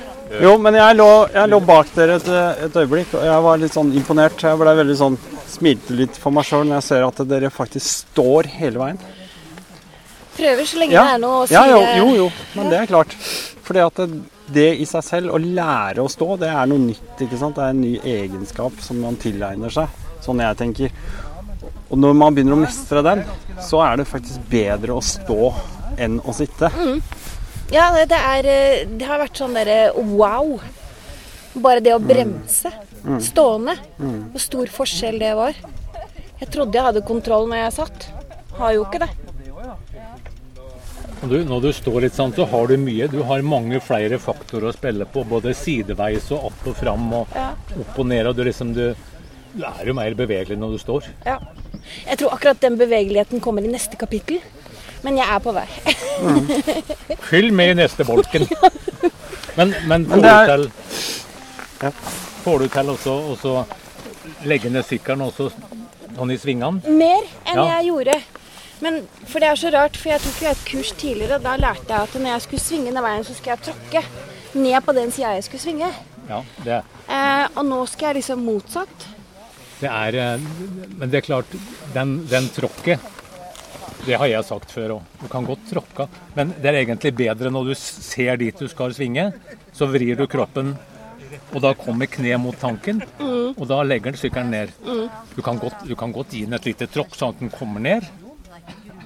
Jo, men jeg lå, jeg lå bak dere et, et øyeblikk, og jeg var litt sånn imponert. Jeg ble veldig sånn Smilte litt for meg sjøl når jeg ser at dere faktisk står hele veien. Prøver så lenge Ja. det er noe å si. Ja, jo, eh, jo, jo, men det er klart. Fordi at det, det i seg selv, å lære å stå, det er noe nytt. ikke sant? Det er en ny egenskap som man tilegner seg, sånn jeg tenker. Og når man begynner å mestre den, så er det faktisk bedre å stå enn å sitte. Ja, det, det er eh, Det har vært sånn derre wow. Bare det å bremse. Stående. Hvor stor forskjell det var. Jeg trodde jeg hadde kontroll når jeg satt. Har jo ikke det. Du, når du står litt sånn, så har du mye. Du har mange flere faktorer å spille på. Både sideveis og opp og fram og Ja. opp og ned. og du, liksom, du, du er jo mer bevegelig når du står. Ja. Jeg tror akkurat den bevegeligheten kommer i neste kapittel. Men jeg er på vei. Fyll med i neste bolken. Men, men får Men det er- du til Ja. Får du til også også legge ned sykkelen også sånn i svingene? Mer enn Ja. jeg gjorde. Men for det er så rart, for jeg tok jo et kurs tidligere, og da lærte jeg at når jeg skulle svinge den veien, så skulle jeg tråkke ned på den sida jeg skulle svinge. Ja, det, Eh, og nå skal jeg liksom motsatt. Det er eh, Men det er klart, den, den tråkket Det har jeg sagt før òg. Du kan godt tråkke, men det er egentlig bedre når du ser dit du skal svinge. Så vrir du kroppen, og da kommer kneet mot tanken. Og da legger den sykkelen ned. Du, kan godt, du kan godt gi den et lite tråkk sånn at den kommer ned.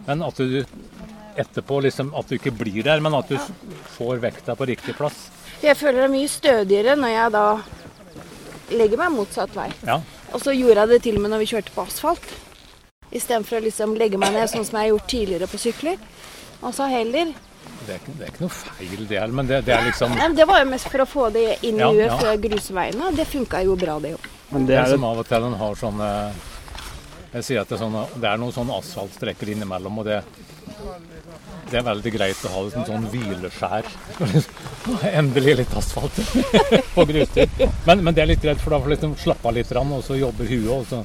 Men at du etterpå liksom, At du ikke blir der, men at du får vekta på riktig plass. Jeg føler det mye stødigere når jeg da legger meg motsatt vei. Ja. Og så gjorde jeg det til og med når vi kjørte på asfalt. Istedenfor å liksom legge meg ned sånn som jeg har gjort tidligere på sykler. Og så heller Det er, ikke, det er ikke noe feil, det, men det, det er liksom Det var jo mest for å få det inn i Ja, huet ja. før grusveiene, det funka jo bra, det jo. Men Det er er som av og til en har sånne Jeg sier at det er, sånne, det er noen sånne asfaltstreker innimellom, og det, det er veldig greit å ha et sånn hvileskjær. Endelig litt asfalt på grustid. Men, men det er litt greit, for da får du liksom slappe av litt, og så jobber huet. Og så.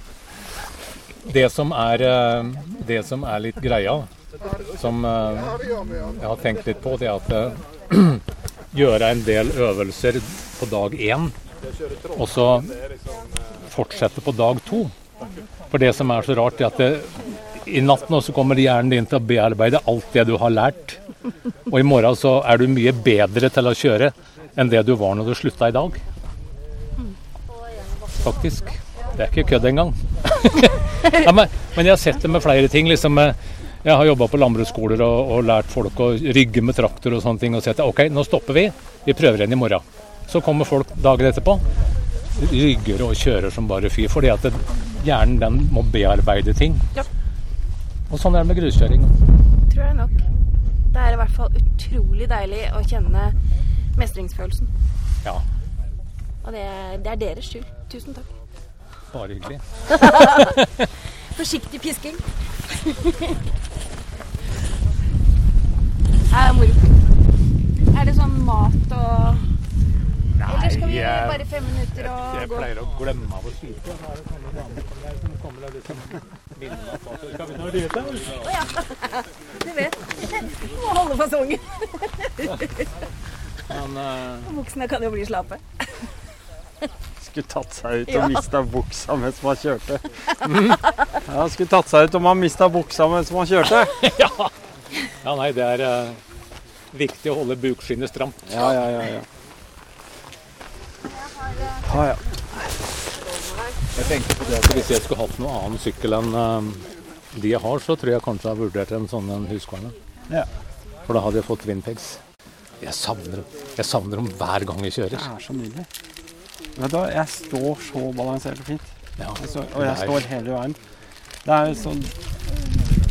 Det, som er, eh, det som er litt greia, som eh, jeg har tenkt litt på, det er at eh, gjøre en del øvelser på dag én, og så fortsette på dag to. For det som er så rart, er at det, i natten også så kommer hjernen din til å bearbeide alt det du har lært. Og i morgen så er du mye bedre til å kjøre enn det du var når du slutta i dag. Faktisk. Det er ikke kødd engang. ja, men, men jeg har sett det med flere ting. liksom jeg har jobba på landbruksskoler og, og lært folk å rygge med traktor og sånne ting. Og sett OK, nå stopper vi. Vi prøver igjen i morgen. Så kommer folk dagen etterpå. Rygger og kjører som bare fy. Fordi at det, hjernen den må bearbeide ting. Ja. Og sånn er det med gruskjøring. Tror jeg nok. Det er i hvert fall utrolig deilig å kjenne mestringsfølelsen. Ja, Og det, er- det er deres skyld. Tusen takk. bare hyggelig. Forsiktig pisking. det er moro. Er det sånn mat og Eller skal vi bare fem minutter og Jeg pleier å glemme av å skyte. Så er det sånne damer som deg som kommer og liksom minner meg på at skal vi nå ja. Du vet. Du Må holde fasongen. Men uh... Buksene kan jo bli slappe. Skulle tatt seg ut og mista buksa mens man kjørte. Ja, skulle tatt seg ut om man mista buksa mens man kjørte. ja. ja, nei, det er uh, viktig å holde bukskinnet stramt. Ja, ja, ja. ja. Ja, ja. Jeg tenkte på det at Hvis jeg skulle hatt noen annen sykkel enn eh, de jeg har, så tror jeg kanskje jeg har vurdert en sånn en Husqvarna. Ja. For da hadde jeg fått Winpegs. Jeg savner dem. Jeg savner dem hver gang jeg kjører. Det er så nydelig. Vet du jeg står så balansert og fint. Ja, Jeg står, og jeg står hele veien. Det er sånn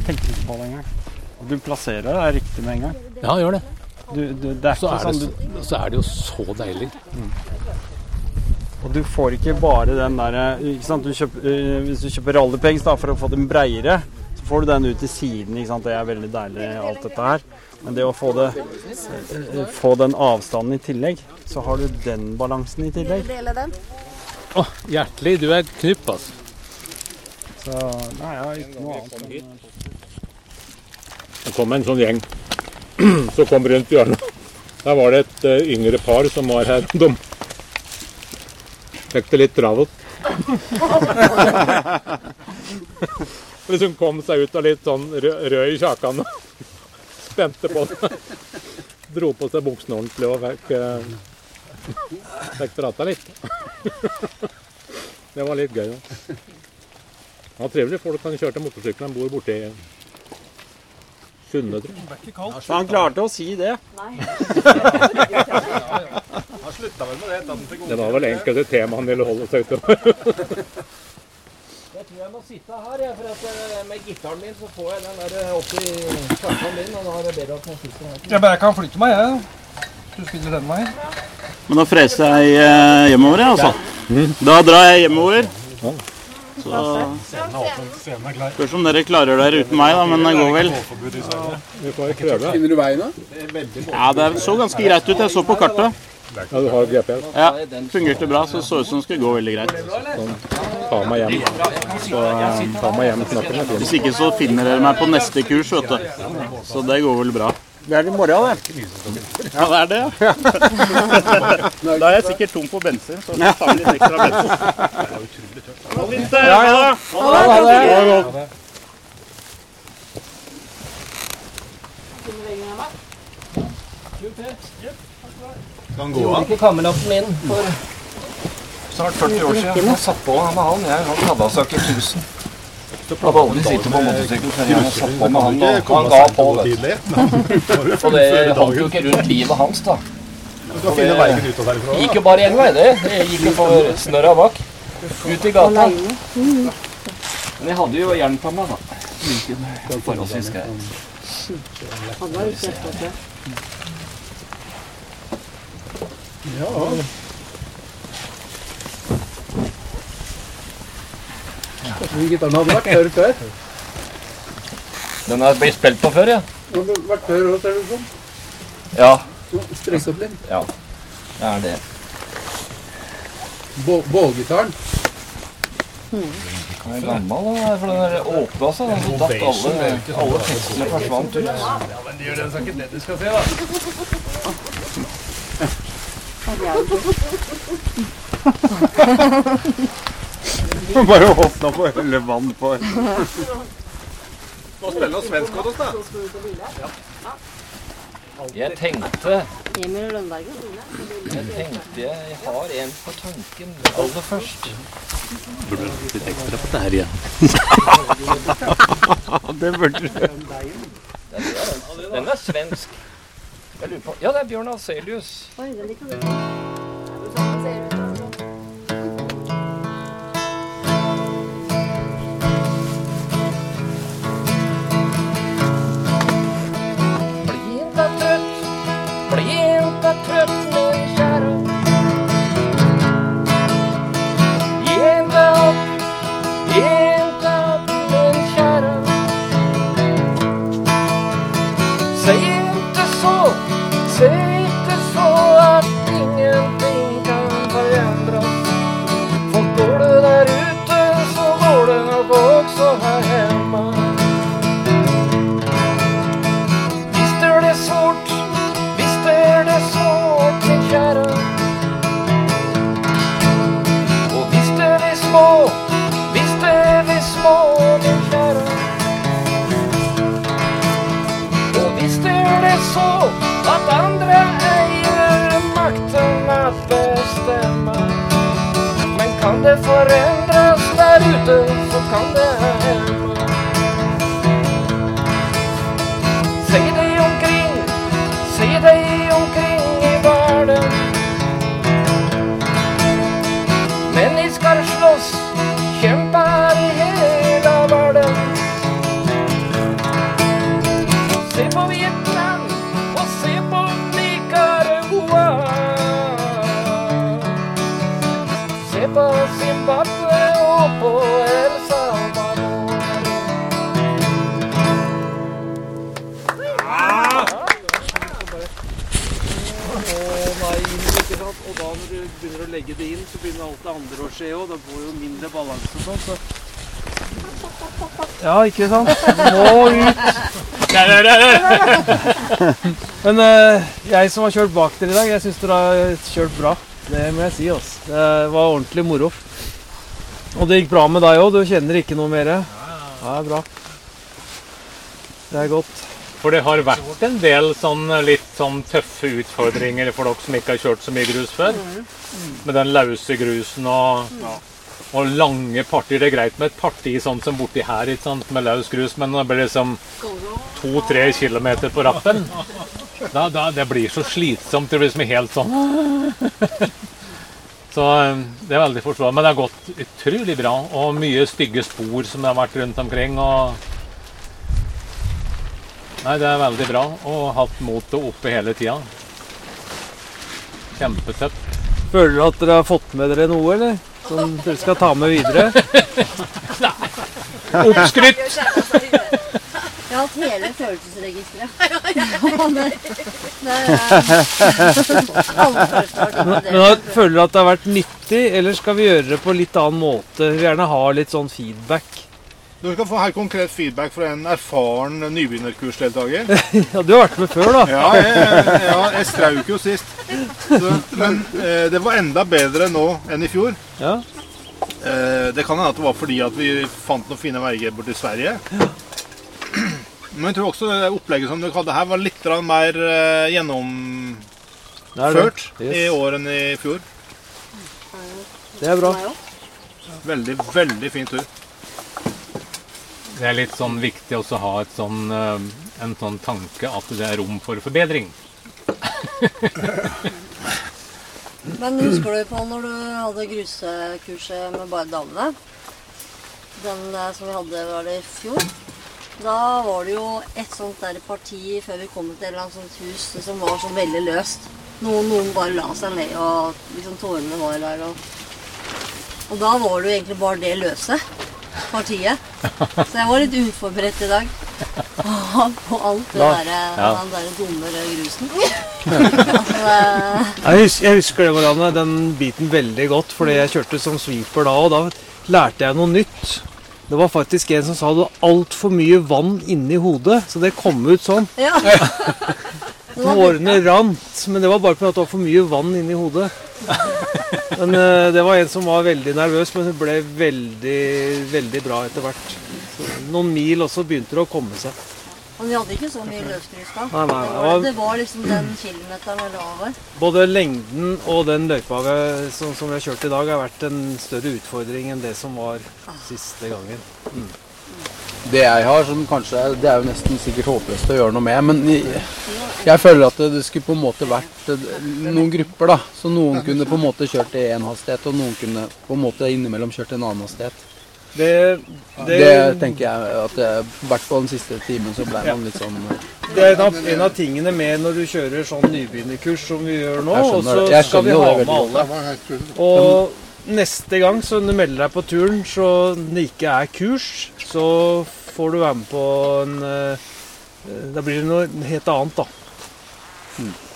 Tenker ikke på det engang. Og Du plasserer deg riktig med en gang. Ja, gjør det. Du, du, det er Så ikke er sånn det, du, så er det jo så deilig. Og du får ikke bare den der ikke sant? Du kjøper, eh, Hvis du kjøper rallypegs da, for å få den breiere, så får du den ut til siden. Ikke sant? Det er veldig deilig, alt dette her. Men det å få, det, eh, få den avstanden i tillegg, så har du den balansen i tillegg. Dele den. Å, hjertelig. Du er knupp, altså. Så nei, jeg har ikke noe annet. Det kom en sånn gjeng som kom rundt hjørnet. Der var det et eh, yngre par som var her. De fikk det litt travelt. liksom kom seg ut av litt sånn rød, rød i kjakan og spente på det. Dro på seg buksene ordentlig og fikk, eh, fikk prata litt. Det var litt gøy. da. Ja, trivelig. folk. Han kjørte motorsykkel. Han bor borte i Sunne, tror jeg. Han klarte å si det. Det var vel enkelte tema han ville holde seg utover. Jeg tror jeg må sitte her, jeg, for at eh, med gitaren min så får jeg den der oppi i kassa min, og da er det bedre at man sitter her. Jeg bare kan flytte meg, jeg. Du spiller den veien. Men da freser jeg eh, hjemover, jeg, altså. Da drar jeg hjemover. Så Spørs om dere klarer dere uten meg, da, men det går vel. Vi får prøve. Finner du veien da? Ja, det så ganske greit ut. Jeg så på kartet. Ja, du har GPS. Ja, Fungerte bra, så det så ut som det skulle gå veldig greit. Ta meg hjem. Så eh, ta meg hjem knappen er fin. Hvis ikke så finner dere meg på neste kurs, vet du. Så det går vel bra. Det er i morgen, det. Ja, det er det, ja. Da er jeg sikkert tom for bensin, så vi tar med litt ekstra bensin. Ha det fint, det. Ha det. Gjorde ikke kameraten min for snart 40 år siden. Jeg satt på med han. Jeg han hadde altså ikke 1000. Hadde aldri sittet på motorsykkel før jeg satt på med han. Og han ga på, vet du. Og det holdt jo ikke rundt livet hans, da. Du finne veien ut av derfra. Det gikk jo bare én vei, det. Jeg gikk jo for snørra bak. Ut i gata. Men jeg hadde jo hjelm på meg, da. Forholdsvis gikk forholdsvis greit. Den gitaren hadde vært tørr før. Den har blitt spilt på før, ja. Den har vært tørr også, ser det ut som. Ja, Stress opp litt. det er det. Bå- Bålgitaren. Den er gammel, da. For den der åpna seg, den så datt alle, alle festene forsvant ut. Bare åpna på hele vann på Jeg tenkte Jeg tenkte jeg har en på tanken aller først. Burde du Litt ekstra på det her igjen. Det burde du. Den er svensk. Jeg lurer på Ja, det er Bjørn Afselius. Bli ikke sant? Må ut. Men uh, jeg som har kjørt bak dere i dag, jeg syns dere har kjørt bra. Det må jeg si. altså. Det var ordentlig moro. Og det gikk bra med deg òg. Du kjenner ikke noe mer? Ja, det er bra. Det er godt. For det har vært en del sånn litt sånn tøffe utfordringer for dere som ikke har kjørt så mye grus før. Med den løse grusen og, og lange partier. Det er greit med et parti sånn som borti her ikke sant, med løs grus, men når det blir liksom to-tre kilometer på rappen da, da, Det blir så slitsomt. Det blir liksom helt sånn Så eh, det er veldig forståelig. Men det har gått utrolig bra. Og mye stygge spor som det har vært rundt omkring. og Nei, det er veldig bra. Og hatt motet oppe hele tida. Kjempetøft. Føler dere at dere har fått med dere noe, eller? Som dere skal ta med videre? Nei. Oppskrytt! Jeg har hatt hele følelsesregisteret. Er Men, da føler du at det har vært nyttig, eller skal vi gjøre det på litt annen måte? Vi vil gjerne ha litt sånn feedback. Du skal få helt konkret feedback fra en erfaren nybegynnerkursdeltaker. Ja, du har vært med før, da. Ja, jeg, ja, jeg strauk jo sist. Så, men eh, det var enda bedre nå enn i fjor. Ja. Eh, det kan hende at det var fordi at vi fant noen fine veier borti Sverige. Men jeg tror også det opplegget som du hadde her, var litt mer eh, gjennomført er i år enn i fjor. Det er bra. Veldig, veldig fin tur. Det er litt sånn viktig også å ha sånn, eh, en sånn tanke at det er rom for forbedring. Men husker du på når du hadde grusekurset med bare damene? Den eh, som vi hadde, var det i fjor? Da var det jo et sånt der parti før vi kom til et eller annet sånt hus som var sånn veldig løst. Noen, noen bare la seg ned, og liksom tårene var der. Og, og da var det jo egentlig bare det løse partiet. Så jeg var litt uforberedt i dag. På alt det Da- der, ja. den der dumme grusen. Jeg husker, jeg husker det, Marianne, den biten veldig godt, fordi jeg kjørte som sweeper da, og da lærte jeg noe nytt. Det var faktisk en som sa du var altfor mye vann inni hodet, så det kom ut sånn. Ja. Tårene rant, men det var bare fordi det var for mye vann inni hodet. Men eh, det var en som var veldig nervøs, men hun ble veldig, veldig bra etter hvert. Så noen mil også begynte det å komme seg. Men vi hadde ikke så mye løsgrus da. Nei, nei, det, var, var- det var liksom den kilometeren eller over. Både lengden og den løypa som, som vi har kjørt i dag, har vært en større utfordring enn det som var siste gangen. Mm. Det jeg har, som kanskje er- Det er jo nesten sikkert håpløst å gjøre noe med, men jeg, jeg føler at det, det skulle på en måte vært eh, noen grupper, da. Så noen kunne på en måte kjørt i én hastighet, og noen kunne på en måte innimellom kjørt i en annen hastighet. Det, Det, det, tenker jeg at i hvert fall den siste timen så ble man litt sånn det er en av, en av tingene med når du kjører sånn nybegynnerkurs som vi gjør nå, og så skal vi ha med alle. Og neste gang så du melder deg på turen, så det ikke er kurs, så får du være med på en eh, Da blir det noe helt annet, da.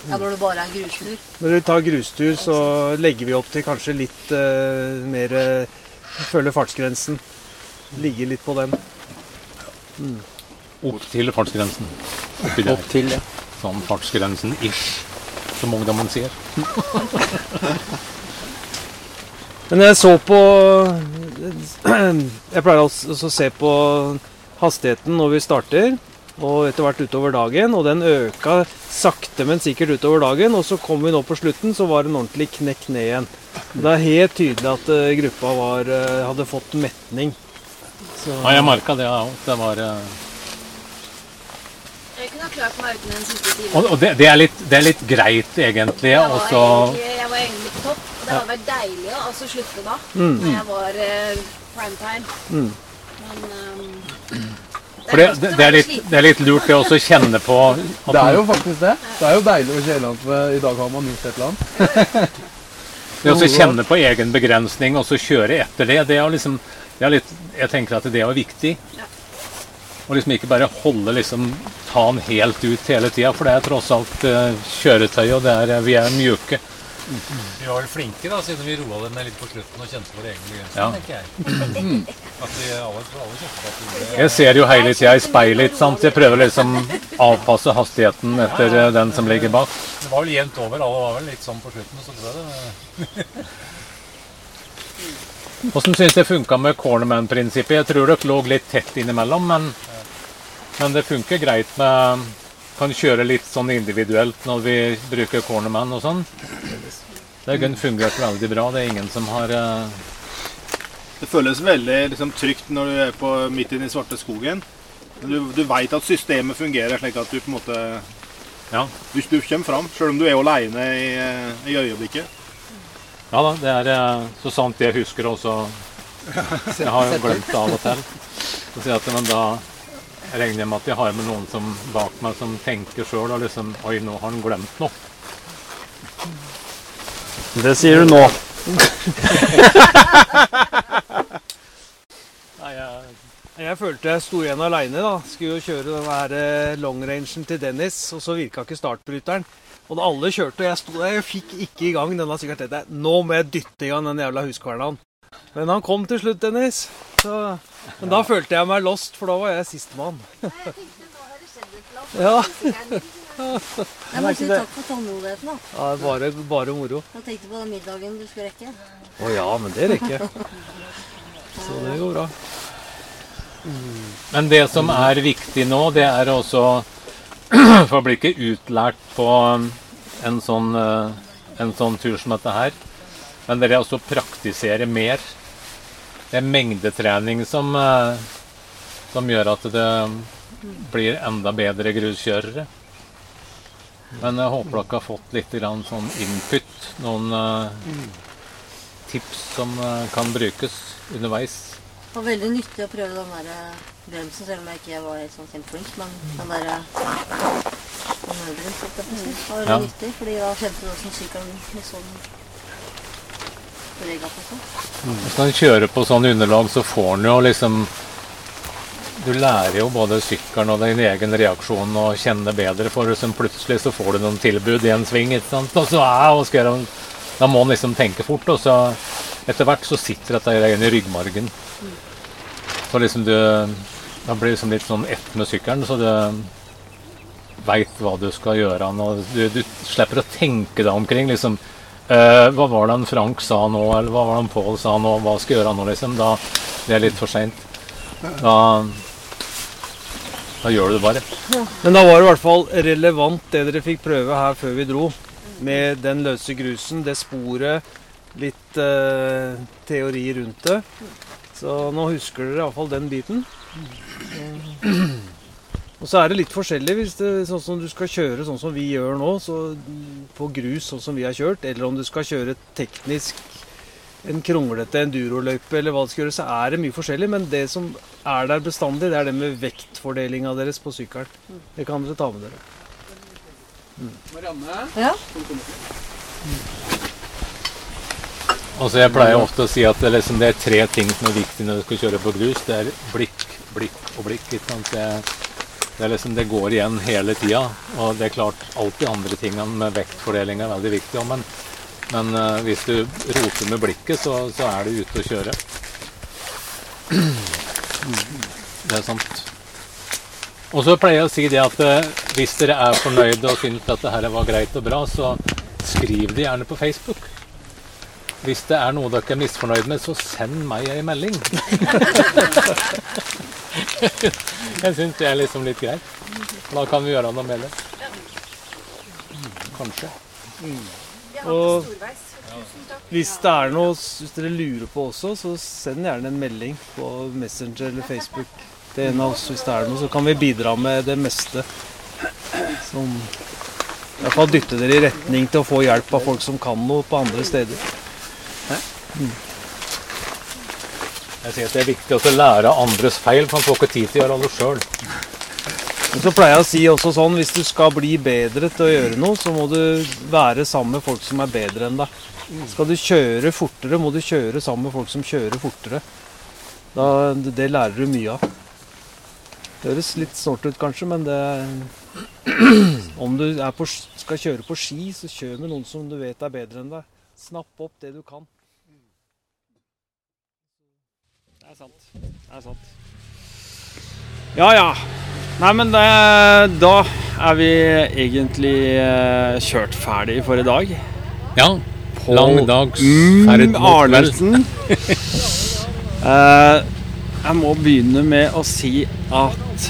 Ja, når det bare er grustur. Når du tar grustur, så legger vi opp til kanskje litt uh, mer uh, Følge fartsgrensen. Ligge litt på den. Mm. Opp til fartsgrensen. Oppi der. Opp til, ja. Sånn fartsgrensen-ish, som ungdommen sier. Men jeg så på Jeg pleier også å se på hastigheten når vi starter, og etter hvert utover dagen. Og den øka sakte, men sikkert utover dagen. Og så kom vi nå på slutten, så var det en ordentlig knekk ned igjen. Det er helt tydelig at eh, gruppa var, eh, hadde fått metning. Så, Ja, jeg merka det òg. Det var eh, Jeg kunne ha klart meg uten den siste timen. Og, og det, det, er litt, det er litt greit, egentlig. Jeg var, også... egentlig, jeg var egentlig på topp, og det hadde vært deilig å altså slutte da. Mm. Når jeg var eh, prime time. Mm. Men um, For det, det, det, er litt, det er litt lurt det også å kjenne på at Det er jo faktisk det. Det er jo deilig å kjenne at eh, i dag har man gjort et eller annet. Det å kjenne på egen begrensning og så kjøre etter det, det er liksom det er litt, Jeg tenker at det er viktig. Og liksom ikke bare holde liksom ta den helt ut hele tida, for det er tross alt kjøretøyet kjøretøy, og det er, vi er mjuke. Vi var vel flinke, da, siden vi roa dem ned litt på slutten og kjente våre egne begrensinger, Ja. tenker jeg. At vi alle, alle kjente at vi Jeg ser jo hele tida i speilet, sant? Jeg prøver liksom avpasse hastigheten etter eh, den som ligger bak. Det var vel jevnt over. Alle var vel litt sånn på slutten, så tror jeg det Åssen syns det funka med cornerman-prinsippet? Jeg tror dere lå litt tett innimellom, men, men det funker greit med Kan kjøre litt sånn individuelt når vi bruker cornerman og sånn. Det har fungert veldig bra. Det er ingen som har uh... Det føles veldig liksom, trygt når du er på, midt inne i svarte skogen. Du, du veit at systemet fungerer slik at du på en måte Ja. Hvis du kommer fram, sjøl om du er aleine i, eh, i øyeblikket. Ja da, det er eh, så sant jeg husker også. Jeg har jo glemt det av og til. Så sier jeg at, men da regner jeg med at jeg har med noen som bak meg som tenker sjøl og liksom Oi, nå har han glemt noe. Det sier du nå. Nei, jeg, jeg følte jeg sto igjen aleine. Skulle jo kjøre den her eh, longrangen til Dennis, og så virka ikke startbryteren. Og da alle kjørte, og jeg sto der, jeg fikk ikke i gang denne sykkelen. Nå må jeg dytte i gang den jævla huskvernaen. Men han kom til slutt, Dennis. Så, men da følte jeg meg lost, for da var jeg sistemann. ja. Jeg må si takk for tålmodigheten, da. ja, bare, bare moro. Jeg tenkte på den middagen du skulle rekke. Å ja, men det rekker jeg. Så det går bra. Men det som er viktig nå, det er også For å bli ikke utlært på en sånn, eh, en sånn tur som dette her. Men det er også å praktisere mer. Det er mengdetrening som, eh, som gjør at det blir enda bedre gruskjørere. Men jeg håper dere har fått litt grann sånn input. Noen eh, tips som eh, kan brukes underveis. Det var veldig nyttig å prøve den der bremsen, selv om jeg ikke var helt sånn kjempeflink. Men den der si, var veldig Ja. nyttig. Fordi da kjente du åssen sykkelen liksom på seg. Hvis man kjører på sånn underlag, så får den jo liksom Du lærer jo både sykkelen og din egen reaksjon å kjenne bedre, for liksom plutselig så får du noen tilbud i en sving, ikke sant. Og så ja, skal jeg? Da må man liksom tenke fort, og så etter hvert så sitter dette igjen i ryggmargen. Så liksom du Da blir det liksom litt sånn ett med sykkelen, så du veit hva du skal gjøre. Og du, du slipper å tenke deg omkring. liksom eh, Hva var det han Frank sa nå, eller hva var det han Pål sa nå? Hva skal jeg gjøre nå, liksom? Da det er litt for seint. Da, da gjør du det bare. Men da var det i hvert fall relevant det dere fikk prøve her før vi dro. Med den løse grusen, det sporet, litt eh, teori rundt det. Så nå husker dere iallfall den biten. Og så er det litt forskjellig hvis det sånn som du skal kjøre sånn som vi gjør nå, så på grus sånn som vi har kjørt, eller om du skal kjøre teknisk en kronglete enduroløype eller hva det skal gjøre, så er det mye forskjellig. Men det som er der bestandig, det er det med vektfordelinga deres på sykkelen. Det kan dere ta med dere. Marianne? Ja. Altså Jeg pleier ofte å si at det, er liksom, det er tre ting som er viktig når du skal kjøre på grus. Det er blikk, blikk og blikk. Ikke sant? Det, det, liksom, det går igjen hele tida. Og det er klart, alt de andre tingene med vektfordeling er veldig viktig. Men, men uh, hvis du roter med blikket, så, så er du ute å kjøre. Det er sant. Og så pleier jeg å si det at uh, hvis dere er fornøyde og syns at dette var greit og bra, så skriv det gjerne på Facebook. Hvis det er noe dere er misfornøyd med, så send meg ei melding. Jeg syns det er liksom litt greit. Da kan vi gjøre noe med det. Kanskje. Og hvis det er noe hvis dere lurer på også, så send gjerne en melding på Messenger eller Facebook til en av oss hvis det er noe, så kan vi bidra med det meste. Som i hvert fall dytte dere i retning til å få hjelp av folk som kan noe på andre steder. Jeg sier at Det er viktig å lære av andres feil, for man får ikke tid til å gjøre alle sjøl. Men så pleier jeg å si også sånn, hvis du skal bli bedre til å gjøre noe, så må du være sammen med folk som er bedre enn deg. Skal du kjøre fortere, må du kjøre sammen med folk som kjører fortere. Da, det lærer du mye av. Det høres litt snålt ut kanskje, men det Om du på, skal kjøre på ski, så kjør med noen som du vet er bedre enn deg. Snapp opp det du kan. Det er sant. Det er sant. Ja ja. Nei, men det, da er vi egentlig eh, kjørt ferdig for i dag. Ja. På Lang dags ferd mot. Arnesen. Eh, jeg må begynne med å si at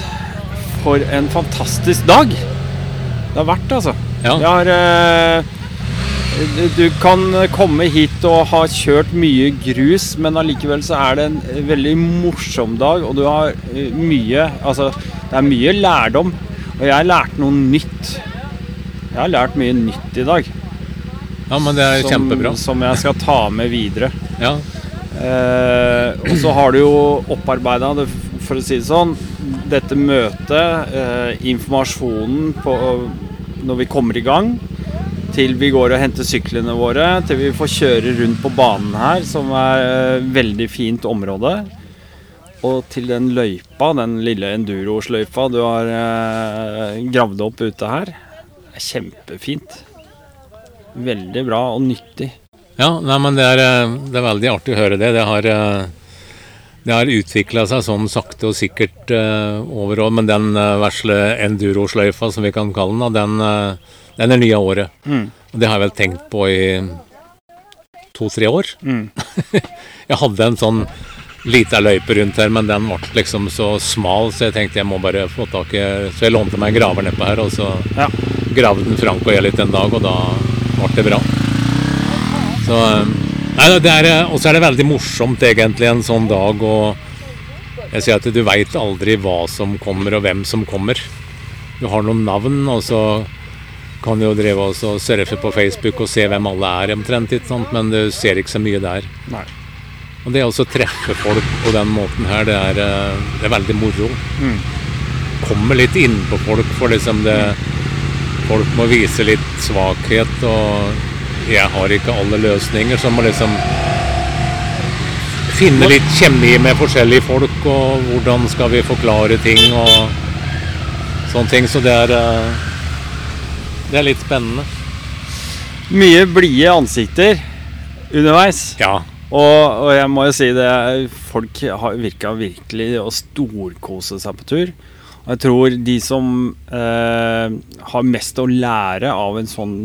for en fantastisk dag det har vært, altså. Ja. Jeg har eh, du- kan komme hit og ha kjørt mye grus, men allikevel så er det en veldig morsom dag, og du har eh, mye Altså, det er mye lærdom. Og jeg lærte noe nytt. Jeg har lært mye nytt i dag. Ja, men det er som, kjempebra. Som jeg skal ta med videre. Ja. Eh, og så har du jo opparbeida for å si det sånn, dette møtet, eh, informasjonen på, når vi kommer i gang, til vi går og henter syklene våre, til vi får kjøre rundt på banen her, som er et veldig fint område. Og til den løypa, den lille endurosløypa du har eh, gravd opp ute her. Er kjempefint. Veldig bra og nyttig. Ja, nei, men det er, eh, det er veldig artig å høre det. Det har, eh, det har utvikla seg sånn sakte og sikkert eh, over. Men den eh, vesle endurosløyfa, som vi kan kalle den, den, den er det nye året. Mm. Og det har jeg vel tenkt på i to-tre år. Mm. jeg hadde en sånn lita løype rundt her, men den ble liksom så smal, så jeg tenkte jeg må bare få tak i Så jeg lånte meg en graver nedpå her, og så Ja. gravde den Frank og jeg litt en dag, og da ble det bra. Så eh, Nei, det er, eh, er det veldig morsomt egentlig en sånn dag, og jeg sier at du veit aldri hva som kommer, og hvem som kommer. Du har noen navn, og så kan jo drive og surfe på Facebook og se hvem alle er omtrent, men du ser ikke så mye der. Nei. Og det å treffe folk på den måten her, det er, eh, det er veldig moro. Mm. Kommer litt innpå folk, for liksom det Folk må vise litt svakhet, og jeg har ikke alle løsninger, så må liksom Finne litt kjemi med forskjellige folk, og hvordan skal vi forklare ting og sånne ting. Så det er eh, Det er litt spennende. Mye blide ansikter underveis. Ja. Og, og jeg må jo si det, folk har virka virkelig å storkose seg på tur. Og jeg tror de som eh, har mest å lære av en sånn,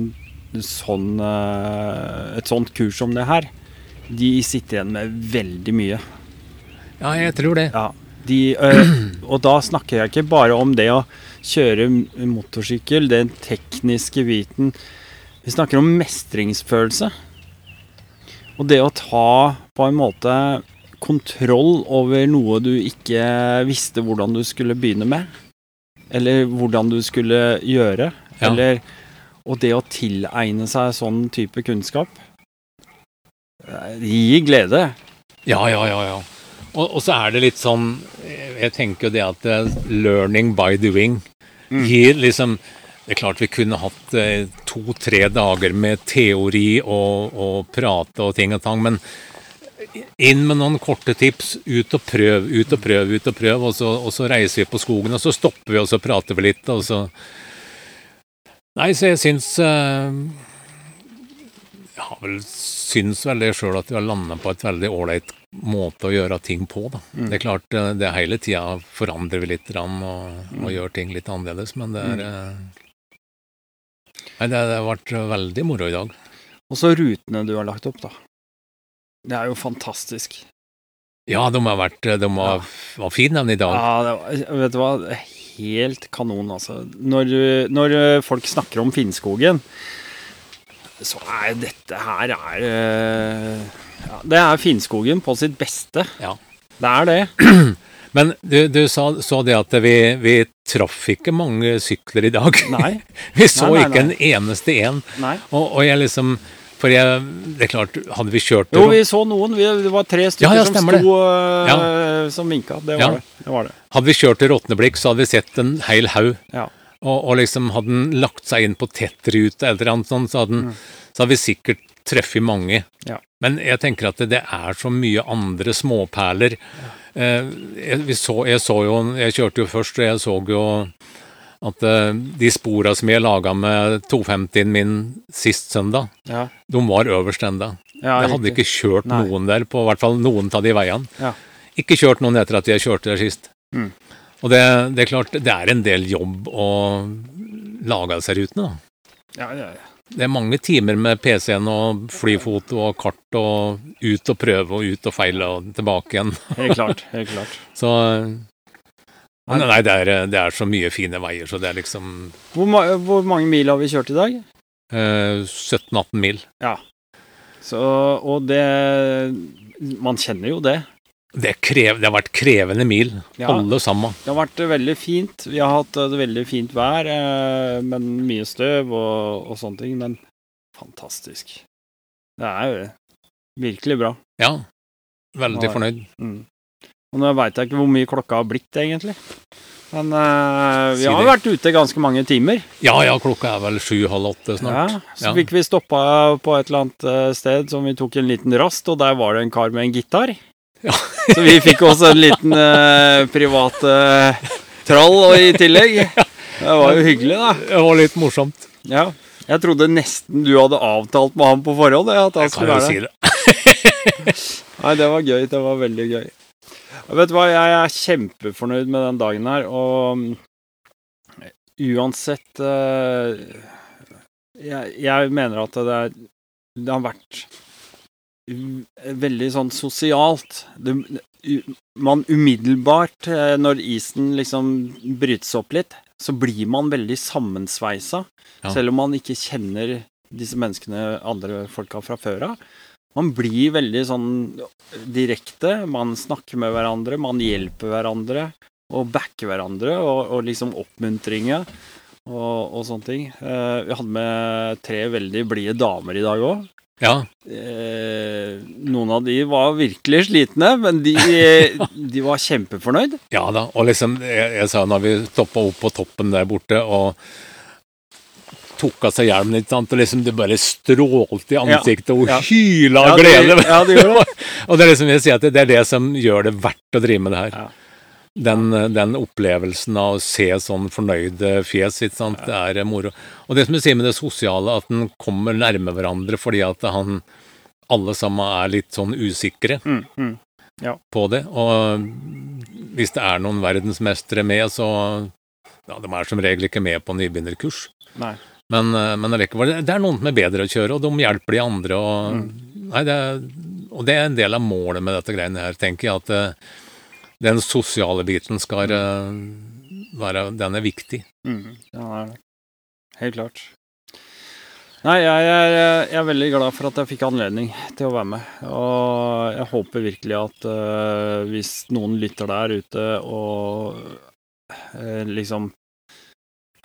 sånn eh, et sånt kurs som det her, de sitter igjen med veldig mye. Ja, jeg tror det. Ja, de, eh, og da snakker jeg ikke bare om det å kjøre motorsykkel, den tekniske biten. Vi snakker om mestringsfølelse. Og det å ta på en måte kontroll over noe du ikke visste hvordan du skulle begynne med. Eller hvordan du skulle gjøre. Ja. Eller, og det å tilegne seg sånn type kunnskap. Det gir glede. Ja, ja, ja. ja. Og, og så er det litt sånn Jeg tenker jo det at eh, learning by doing gir liksom Det er klart vi kunne hatt eh, to-tre dager med teori og, og prate og ting og tang, men inn med noen korte tips. Ut og prøv, ut og prøv, ut og prøv. Og så, og så reiser vi på skogen, og så stopper vi og så prater vi litt. og så... Nei, så jeg syns eh, Jeg har vel syns vel det sjøl at vi har landa på et veldig ålreit måte å gjøre ting på. Da. Mm. Det er klart, eh, det hele tida forandrer vi litt og, og Mm. gjør ting litt annerledes, men det er mm. Nei, det, det har vært veldig moro i dag. Og så rutene du har lagt opp, da. Det er jo fantastisk. Ja, de har vært De var, var fine den i dag. Ja, det var, vet du hva? Helt kanon, altså. Når, når folk snakker om Finnskogen, så er dette her er eh, ja, Det er Finnskogen på sitt beste. Ja. Det er det. Men du, du sa, så det at vi, vi traff ikke mange sykler i dag. Nei. vi så Nei, nei, ikke en eneste en. Nei. Og, og jeg liksom For jeg, det er klart, hadde vi kjørt Jo, vi så noen. Vi, det var tre stykker Ja, ja, som sto eh, som vinka. Det var, Ja. det. det var det. Hadde vi kjørt til Råtneblikk, så hadde vi sett en hel haug. Ja. Og, og liksom hadde den lagt seg inn på tettrute eller annet sånt, så hadde, den, så hadde vi sikkert truffet mange. Mm. Ja. Men jeg tenker at det, det er så mye andre småperler. Eh, jeg, så, jeg så jo Jeg kjørte jo først, og jeg så jo at eh, de spora som jeg laga med 250-en min sist søndag, Ja. de var øverst enda. Ja, jeg hadde ikke kjørt Nei. noen der, på hvert fall noen av de veiene. Ja. Ikke kjørt noen etter at jeg kjørte der sist. Mm. Og det, det er klart, det er en del jobb å lage disse rutene. da. Ja, ja, ja. Det er mange timer med PC-en og flyfoto og kart og ut og prøve og ut og feile og tilbake igjen. Helt klart. Helt klart. Så Nei, det er, det er så mye fine veier, så det er liksom Hvor, ma hvor mange mil har vi kjørt i dag? eh, 17-18 mil. Ja. Så, og det Man kjenner jo det. Det, krev, det har vært krevende mil, Ja. alle sammen. Det har vært veldig fint. Vi har hatt et veldig fint vær, eh, men mye støv og, og sånne ting. Men fantastisk. Det er jo virkelig bra. Ja. Veldig fornøyd. Mm. Og nå veit jeg ikke hvor mye klokka har blitt, egentlig. Men uh, vi har vært ute ganske mange timer. Ja ja, klokka er vel sju-halv åtte snart. Ja, så fikk vi stoppa på et eller annet eh, sted som vi tok en liten rast, og der var det en kar med en gitar. Så vi fikk også en liten eh, privat eh, trall i tillegg. Det var jo hyggelig, da. Det var litt morsomt. Ja. Jeg trodde nesten du hadde avtalt med ham på forhånd. jeg, At han skulle være si det. Nei, det var gøy. Det var veldig gøy. Jeg vet du hva, jeg er kjempefornøyd med den dagen her, og mm, uansett uh, jeg, jeg mener at det, er, det har vært veldig sånn sosialt. Det, man umiddelbart, eh, når isen liksom brytes opp litt, så blir man veldig sammensveisa, Ja. selv om man ikke kjenner disse menneskene, andre folka fra før av. Man blir veldig sånn direkte. Man snakker med hverandre, man hjelper hverandre og backer hverandre, og, og liksom oppmuntringer og, og sånne ting. Eh, vi hadde med tre veldig blide damer i dag òg. Ja. Eh, noen av de var virkelig slitne, men de, de var kjempefornøyd. Ja da, og liksom, jeg, jeg sa når vi stoppa opp på toppen der borte og tok av seg hjelmen, ikke sant, og liksom det bare strålte i ansiktet og ja. hyla av Ja, det- glede. ja, det det. og det er liksom, jeg sier at det er det som gjør det verdt å drive med det her. Den, den opplevelsen av å se sånn fornøyde fjes, ikke sant, det er moro. Og det som du sier med det sosiale, at en kommer nærme hverandre fordi at han alle sammen er litt sånn usikre Mm, mm. Ja. på det. Og hvis det er noen verdensmestere med, så ja, De er som regel ikke med på nybegynnerkurs. Nei. Men, eh, men allikevel, det er noen som er bedre å kjøre, og de hjelper de andre. Og, Mm. nei, det og det er en del av målet med dette greiene her, tenker jeg. At eh, den sosiale biten skal eh, være Den er viktig. Mm, ja, er det. Helt klart. Nei, jeg er, jeg er veldig glad for at jeg fikk anledning til å være med. Og jeg håper virkelig at uh, hvis noen lytter der ute og uh, liksom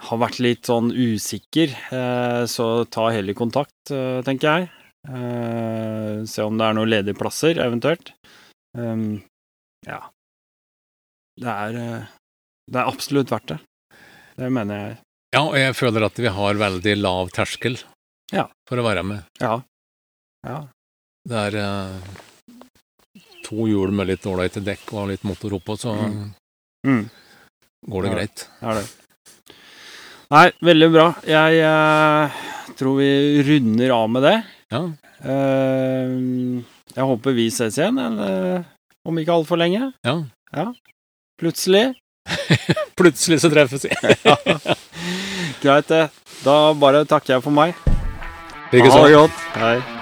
har vært litt sånn usikker, uh, så ta heller kontakt, eh, tenker jeg. Eh, se om det er noen ledige plasser, eventuelt. Um, ja. Det er, eh, det er absolutt verdt det. Det mener jeg. Ja, og jeg føler at vi har veldig lav terskel Ja. for å være med. Ja. Ja. Det er eh, to hjul med litt ålreite dekk og litt motor oppå, så Mm. Mm. går det Ja, greit. Er det. Nei, veldig bra. Jeg eh, tror vi runder av med det. Ja. Eh, jeg håper vi ses igjen, eller om ikke altfor lenge. Ja. ja. Plutselig. Plutselig så treffes vi. ja. Greit, det. Da bare takker jeg for meg. Ha det godt. Hei.